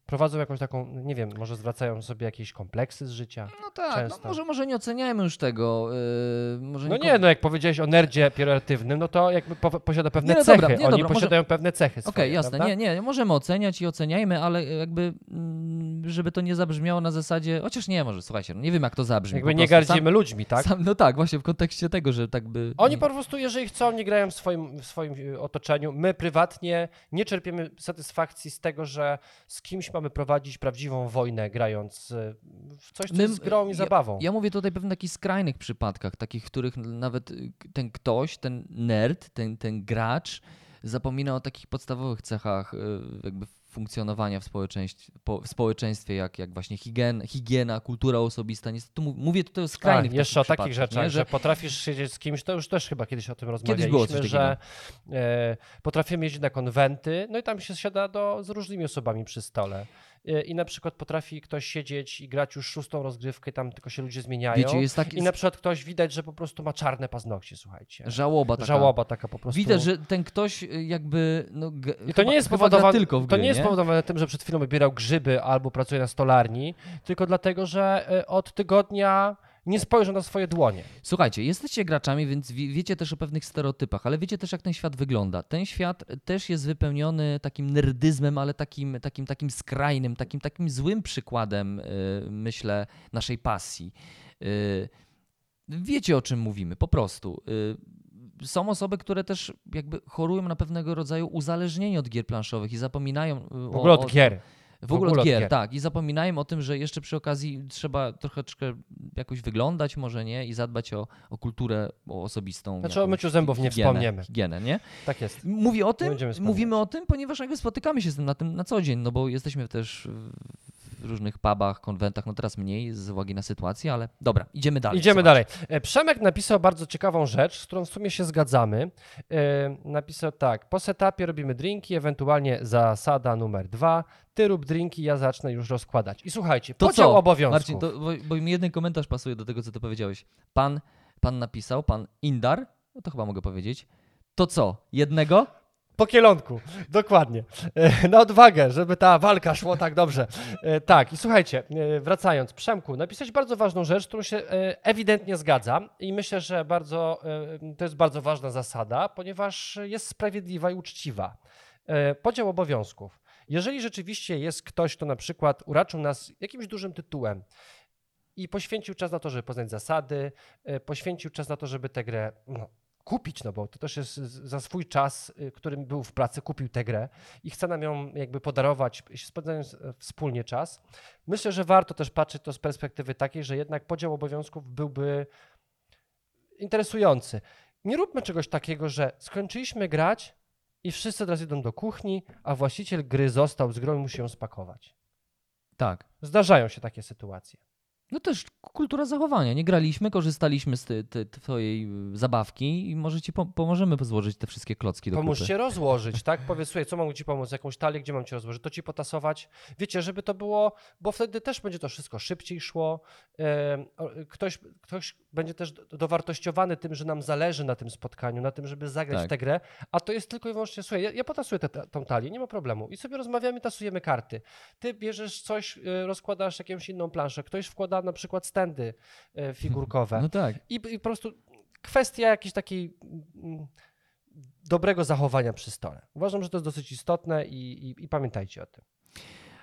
Prowadzą jakąś taką, nie wiem, może zwracają sobie jakieś kompleksy z życia. No tak, no może, może nie oceniajmy już tego. Yy, może No nie, no jak powiedziałeś o nerdzie pejoratywnym, no to jakby po, posiada pewne Nie, no cechy. dobra, nie, Oni dobra, posiadają pewne cechy Okej, swoje, jasne, prawda? nie, nie, możemy oceniać i oceniajmy, ale jakby, mm, żeby to nie zabrzmiało na zasadzie, chociaż nie, może, słuchajcie, no nie wiem jak to zabrzmi. Jakby nie gardzimy ludźmi, tak? Sam, sam, no tak, właśnie w kontekście tego, że tak by... Oni po prostu, jeżeli chcą, nie grają w swoim, w swoim y, otoczeniu. My prywatnie nie czerpiemy satysfakcji z tego, że z kimś mamy prowadzić prawdziwą wojnę, grając y, w coś, co My- jest grą i ja- zabawą. Ja mówię tutaj pewnie o takich skrajnych przypadkach, takich, w których nawet y, ten ktoś, ten nerd, ten, ten gracz zapomina o takich podstawowych cechach jakby funkcjonowania w społeczeństwie, po, w społeczeństwie jak, jak właśnie higiena, higiena, kultura osobista. Niestety, mówię tutaj o skrajnych Tak, jeszcze o takich rzeczach, nie? że potrafisz siedzieć z kimś, to już też chyba kiedyś o tym rozmawialiśmy, że e, potrafimy jeździć na konwenty, no i tam się siada do, z różnymi osobami przy stole. E, I na przykład potrafi ktoś siedzieć i grać już szóstą rozgrywkę, tam tylko się ludzie zmieniają. Wiecie, jest taki I na przykład ktoś widać, że po prostu ma czarne paznokcie, słuchajcie. żałoba taka. Żałoba taka po prostu. Widać, że ten ktoś y, jakby. No, g- I to chyba- nie jest spowodowane, tylko w to gry, nie jest nie? spowodowane tym, że przed chwilą wybierał grzyby albo pracuje na stolarni, tylko dlatego, że e, od tygodnia nie spojrzał na swoje dłonie. Słuchajcie, jesteście graczami, więc wie, wiecie też o pewnych stereotypach, ale wiecie też, jak ten świat wygląda. Ten świat też jest wypełniony takim nerdyzmem, ale takim, takim, takim skrajnym, takim, takim złym przykładem, y, myślę, naszej pasji. Y, wiecie, o czym mówimy, po prostu. Y, są osoby, które też jakby chorują na pewnego rodzaju uzależnienie od gier planszowych i zapominają W ogóle od gier. W ogóle od gier, tak. I zapominałem o tym, że jeszcze przy okazji trzeba troszeczkę jakoś wyglądać, może nie, i zadbać o, o kulturę o osobistą. Znaczy o myciu zębów nie higienę, wspomniemy. Higienę, nie? Tak jest. Mówi o tym, mówimy o tym, ponieważ jakby spotykamy się z tym na, tym na co dzień, no bo jesteśmy też w różnych pubach, konwentach, no teraz mniej z uwagi na sytuację, ale dobra, idziemy dalej. Idziemy Słuchajcie. dalej. E, Przemek napisał bardzo ciekawą rzecz, z którą w sumie się zgadzamy. E, Napisał tak, po setupie robimy drinki, ewentualnie zasada numer dwa, ty rób drinki, ja zacznę już rozkładać. I słuchajcie, To podział co? obowiązków. Marcin, to, bo, bo mi jeden komentarz pasuje do tego, co ty powiedziałeś. Pan, pan napisał, pan Indar, no to chyba mogę powiedzieć, to co, jednego? Po kielonku, dokładnie. E, Na odwagę, żeby ta walka szła tak dobrze. E, Tak, i słuchajcie, e, wracając, Przemku, napisałeś bardzo ważną rzecz, którą się ewidentnie zgadzam i myślę, że bardzo, to jest bardzo ważna zasada, ponieważ jest sprawiedliwa i uczciwa. Podział obowiązków. Jeżeli rzeczywiście jest ktoś, kto na przykład uraczył nas jakimś dużym tytułem i poświęcił czas na to, żeby poznać zasady, poświęcił czas na to, żeby tę grę no, kupić, no bo to też jest za swój czas, y, którym był w pracy, kupił tę grę i chce nam ją jakby podarować, spędzając e, wspólnie czas. Myślę, że warto też patrzeć to z perspektywy takiej, że jednak podział obowiązków byłby interesujący. Nie róbmy czegoś takiego, że skończyliśmy grać i wszyscy teraz idą do kuchni, a właściciel gry został z grą i musi ją spakować. Tak. Zdarzają się takie sytuacje. No też kultura zachowania. Nie graliśmy, korzystaliśmy z te, twojej y, zabawki i może ci po, pomożemy złożyć te wszystkie klocki do kupy. Pomóżcie rozłożyć, tak? Powiedz, słuchaj, co mam ci pomóc? Jakąś talię, gdzie mam ci rozłożyć? To ci potasować? Wiecie, żeby to było, bo wtedy też będzie to wszystko szybciej szło. Ktoś, ktoś będzie też do- dowartościowany tym, że nam zależy na tym spotkaniu, na tym, żeby zagrać Tak. tę grę, a to jest tylko i wyłącznie, słuchaj, ja, ja potasuję tę- tę- tą talię, nie ma problemu. I sobie rozmawiamy, tasujemy karty. Ty bierzesz coś, y, rozkładasz jakąś inną planszę, ktoś wkłada na przykład standy y, figurkowe. No tak. I, I po prostu kwestia jakiejś takiej mm, dobrego zachowania przy stole. Uważam, że to jest dosyć istotne i, i, i pamiętajcie o tym.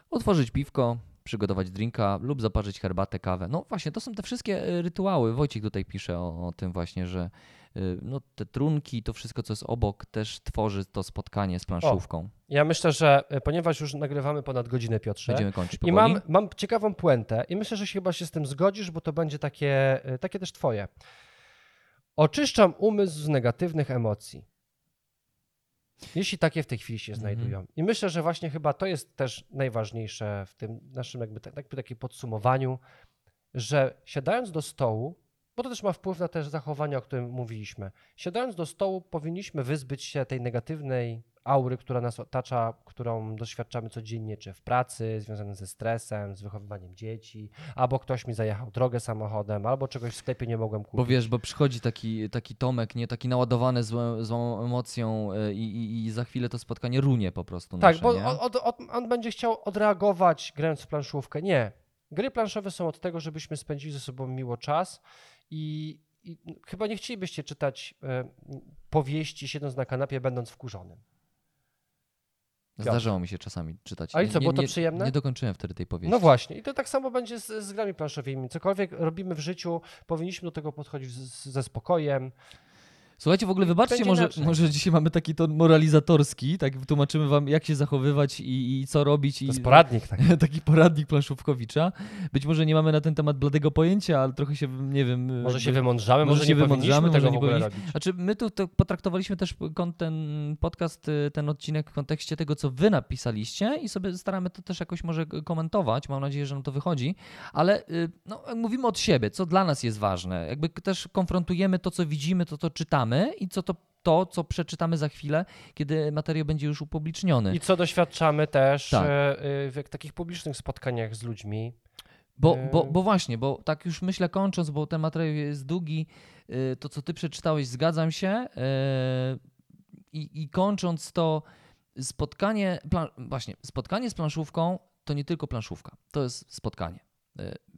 Otworzyć piwko, przygotować drinka lub zaparzyć herbatę, kawę. No właśnie, to są te wszystkie y, rytuały. Wojciech tutaj pisze o, o tym właśnie, że y, no, te trunki, to wszystko, co jest obok, też tworzy to spotkanie z planszówką. Ja myślę, że e, ponieważ już nagrywamy ponad godzinę, Piotrze, Będziemy kończyć i mam, mam ciekawą puentę i myślę, że się chyba się z tym zgodzisz, bo to będzie takie, e, takie też twoje. Oczyszczam umysł z negatywnych emocji. Jeśli takie w tej chwili się Mhm. znajdują. I myślę, że właśnie chyba to jest też najważniejsze w tym naszym jakby, jakby takim podsumowaniu, że siadając do stołu, bo to też ma wpływ na te zachowania, o którym mówiliśmy. Siadając do stołu, powinniśmy wyzbyć się tej negatywnej aury, która nas otacza, którą doświadczamy codziennie, czy w pracy, związane ze stresem, z wychowywaniem dzieci, albo ktoś mi zajechał drogę samochodem, albo czegoś w sklepie nie mogłem kupić. Bo wiesz, bo przychodzi taki, taki Tomek, nie taki naładowany złą, złą emocją y, i, i, i za chwilę to spotkanie runie po prostu Tak, nasze, bo on, on, on- będzie chciał odreagować grając w planszówkę. Nie. Gry planszowe są od tego, żebyśmy spędzili ze sobą miło czas i, i chyba nie chcielibyście czytać e, powieści siedząc na kanapie, będąc wkurzonym. Zdarzało mi się czasami czytać. A i Nie- co, było to nie, przyjemne? Nie dokończyłem wtedy tej powieści. No właśnie, i to tak samo będzie z, z grami planszowymi. Cokolwiek robimy w życiu, powinniśmy do tego podchodzić z, ze spokojem. Słuchajcie, w ogóle I wybaczcie, może, może dzisiaj mamy taki ton moralizatorski, tak tłumaczymy wam, jak się zachowywać i, i co robić. To i jest poradnik taki. *laughs* taki poradnik planszówkowicza. Być może nie mamy na ten temat bladego pojęcia, ale trochę się, nie wiem... Może się by- wymądrzamy, może, może się nie wymądrzamy, tego nie powinniśmy. robić. Znaczy, my tu to potraktowaliśmy też ten podcast, y, ten odcinek w kontekście tego, co wy napisaliście i sobie staramy to też jakoś może komentować. Mam nadzieję, że nam to wychodzi, ale y, no, mówimy od siebie, co dla nas jest ważne. Jakby też konfrontujemy to, co widzimy, to, co czytamy i co to, to, co przeczytamy za chwilę, kiedy materiał będzie już upubliczniony. I co doświadczamy też Tak. e, e, w takich publicznych spotkaniach z ludźmi. Bo, Yy. bo, bo właśnie, bo tak już myślę kończąc, bo ten materiał jest długi, to co ty przeczytałeś, zgadzam się. I, I kończąc to spotkanie, plan, właśnie, spotkanie z planszówką to nie tylko planszówka, to jest spotkanie.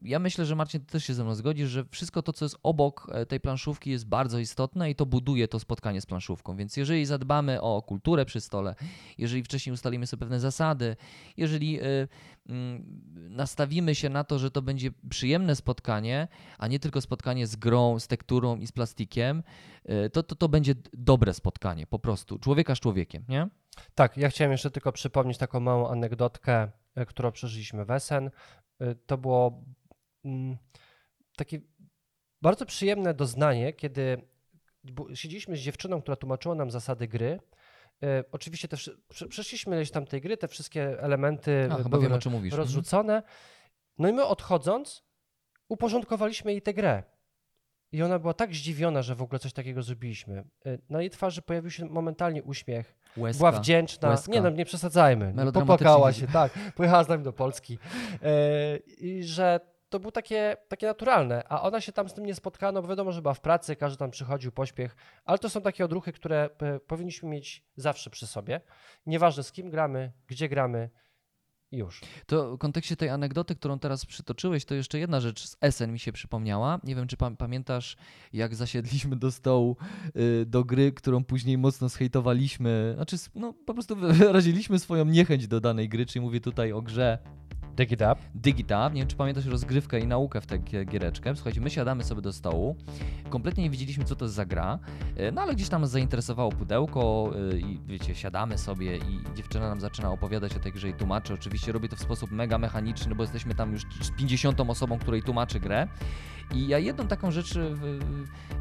Ja myślę, że Marcin, ty też się ze mną zgodzisz, że wszystko to, co jest obok e, tej planszówki jest bardzo istotne i to buduje to spotkanie z planszówką. Więc jeżeli zadbamy o kulturę przy stole, jeżeli wcześniej ustalimy sobie pewne zasady, jeżeli yy, mm, nastawimy się na to, że to będzie przyjemne spotkanie, a nie tylko spotkanie z grą, z tekturą i z plastikiem, y, to, to, to będzie dobre spotkanie, po prostu. Człowieka z człowiekiem, nie? Tak, ja chciałem jeszcze tylko przypomnieć taką małą anegdotkę, e, którą przeżyliśmy w Essen. E, To było takie bardzo przyjemne doznanie, kiedy siedzieliśmy z dziewczyną, która tłumaczyła nam zasady gry. E, Oczywiście te, wszy- prze- przeszliśmy ileś tam tej gry, te wszystkie elementy A, e, były wiem. Mhm. rozrzucone. No i my odchodząc, uporządkowaliśmy jej tę grę. I ona była tak zdziwiona, że w ogóle coś takiego zrobiliśmy. E, Na jej twarzy pojawił się momentalnie uśmiech. Łezka. Była wdzięczna. Łezka. Nie no, nie przesadzajmy. Melodramatycznie Popłakała się- tak. Pojechała z nami do Polski. I że to było takie, takie naturalne, a ona się tam z tym nie spotkała, no bo wiadomo, że była w pracy, każdy tam przychodził, pośpiech, ale to są takie odruchy, które e, powinniśmy mieć zawsze przy sobie. Nieważne z kim gramy, gdzie gramy już. To w kontekście tej anegdoty, którą teraz przytoczyłeś, to jeszcze jedna rzecz z Essen mi się przypomniała. Nie wiem, czy pa pamiętasz, jak zasiedliśmy do stołu y, do gry, którą później mocno zhejtowaliśmy. Znaczy, no po prostu wyraziliśmy swoją niechęć do danej gry, czyli mówię tutaj o grze Dig it. Nie wiem, czy pamiętasz rozgrywkę i naukę w tę gie- giereczkę. Słuchajcie, my siadamy sobie do stołu, kompletnie nie wiedzieliśmy, co to jest za gra, e, no ale gdzieś tam nas zainteresowało pudełko e, i wiecie, siadamy sobie i dziewczyna nam zaczyna opowiadać o tej grze i tłumaczy. Oczywiście robi to w sposób mega mechaniczny, bo jesteśmy tam już z 50 osobą, której tłumaczy grę. I ja jedną taką rzecz e,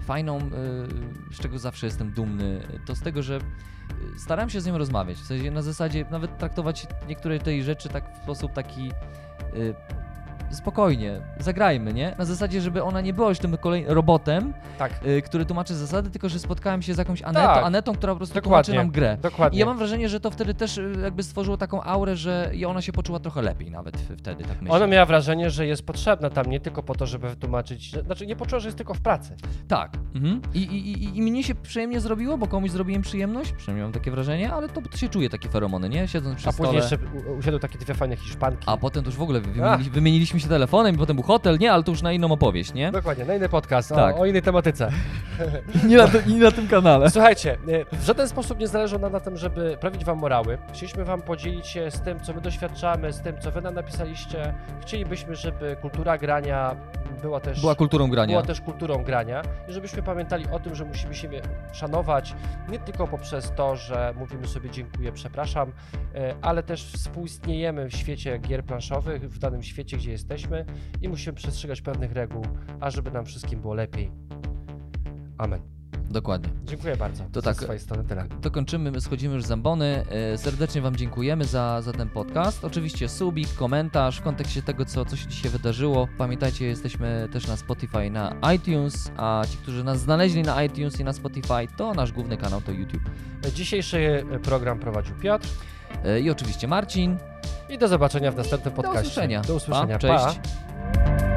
fajną, e, z czego zawsze jestem dumny, to z tego, że e, starałem się z nią rozmawiać. W sensie na zasadzie nawet traktować niektóre tej rzeczy tak w sposób taki y, spokojnie, zagrajmy, nie? Na zasadzie, żeby ona nie była już tym kolejnym robotem, Tak, y, który tłumaczy zasady, tylko że spotkałem się z jakąś Anetą, Tak. Anetą która po prostu Dokładnie. tłumaczy nam grę. dokładnie. I ja mam wrażenie, że to wtedy też y, jakby stworzyło taką aurę, że i ona się poczuła trochę lepiej nawet wtedy, tak myślę. Ona miała wrażenie, że jest potrzebna tam nie tylko po to, żeby wytłumaczyć, znaczy nie poczuła, że jest tylko w pracy. Tak. Mhm. I, i, i, I mnie się przyjemnie zrobiło, bo komuś zrobiłem przyjemność, przynajmniej mam takie wrażenie, ale to, to się czuje takie feromony, nie? Siedząc przy A stole. później jeszcze usiadły takie dwie fajne Hiszpanki. A potem to już w ogóle wymienili, wymieniliśmy się telefonem i potem był hotel, nie? Ale to już na inną opowieść, nie? Dokładnie, na inny podcast, Tak. o, o innej tematyce. *laughs* Nie na, nie na tym kanale. Słuchajcie, e, w żaden sposób nie zależy nam na tym, żeby prawić wam morały. Chcieliśmy wam podzielić się z tym, co my doświadczamy, z tym, co wy nam napisaliście. Chcielibyśmy, żeby kultura grania była też, Była kulturą grania. była też kulturą grania i żebyśmy pamiętali o tym, że musimy siebie szanować, nie tylko poprzez to, że mówimy sobie dziękuję, przepraszam, e, ale też współistniejemy w świecie gier planszowych, w danym świecie, gdzie jesteśmy i musimy przestrzegać pewnych reguł, ażeby nam wszystkim było lepiej. Amen. Dokładnie. Dziękuję bardzo. To Z tak. swojej strony tyle. To kończymy, my schodzimy już z ambony. E, Serdecznie Wam dziękujemy za, za ten podcast. Oczywiście subik, komentarz w kontekście tego, co, co się dzisiaj wydarzyło. Pamiętajcie, jesteśmy też na Spotify, na iTunes, a ci, którzy nas znaleźli na iTunes i na Spotify, to nasz główny kanał to YouTube. Dzisiejszy program prowadził Piotr E, I oczywiście Marcin. I do zobaczenia w następnym podcaście. Do usłyszenia. Do usłyszenia. Pa, cześć. Pa.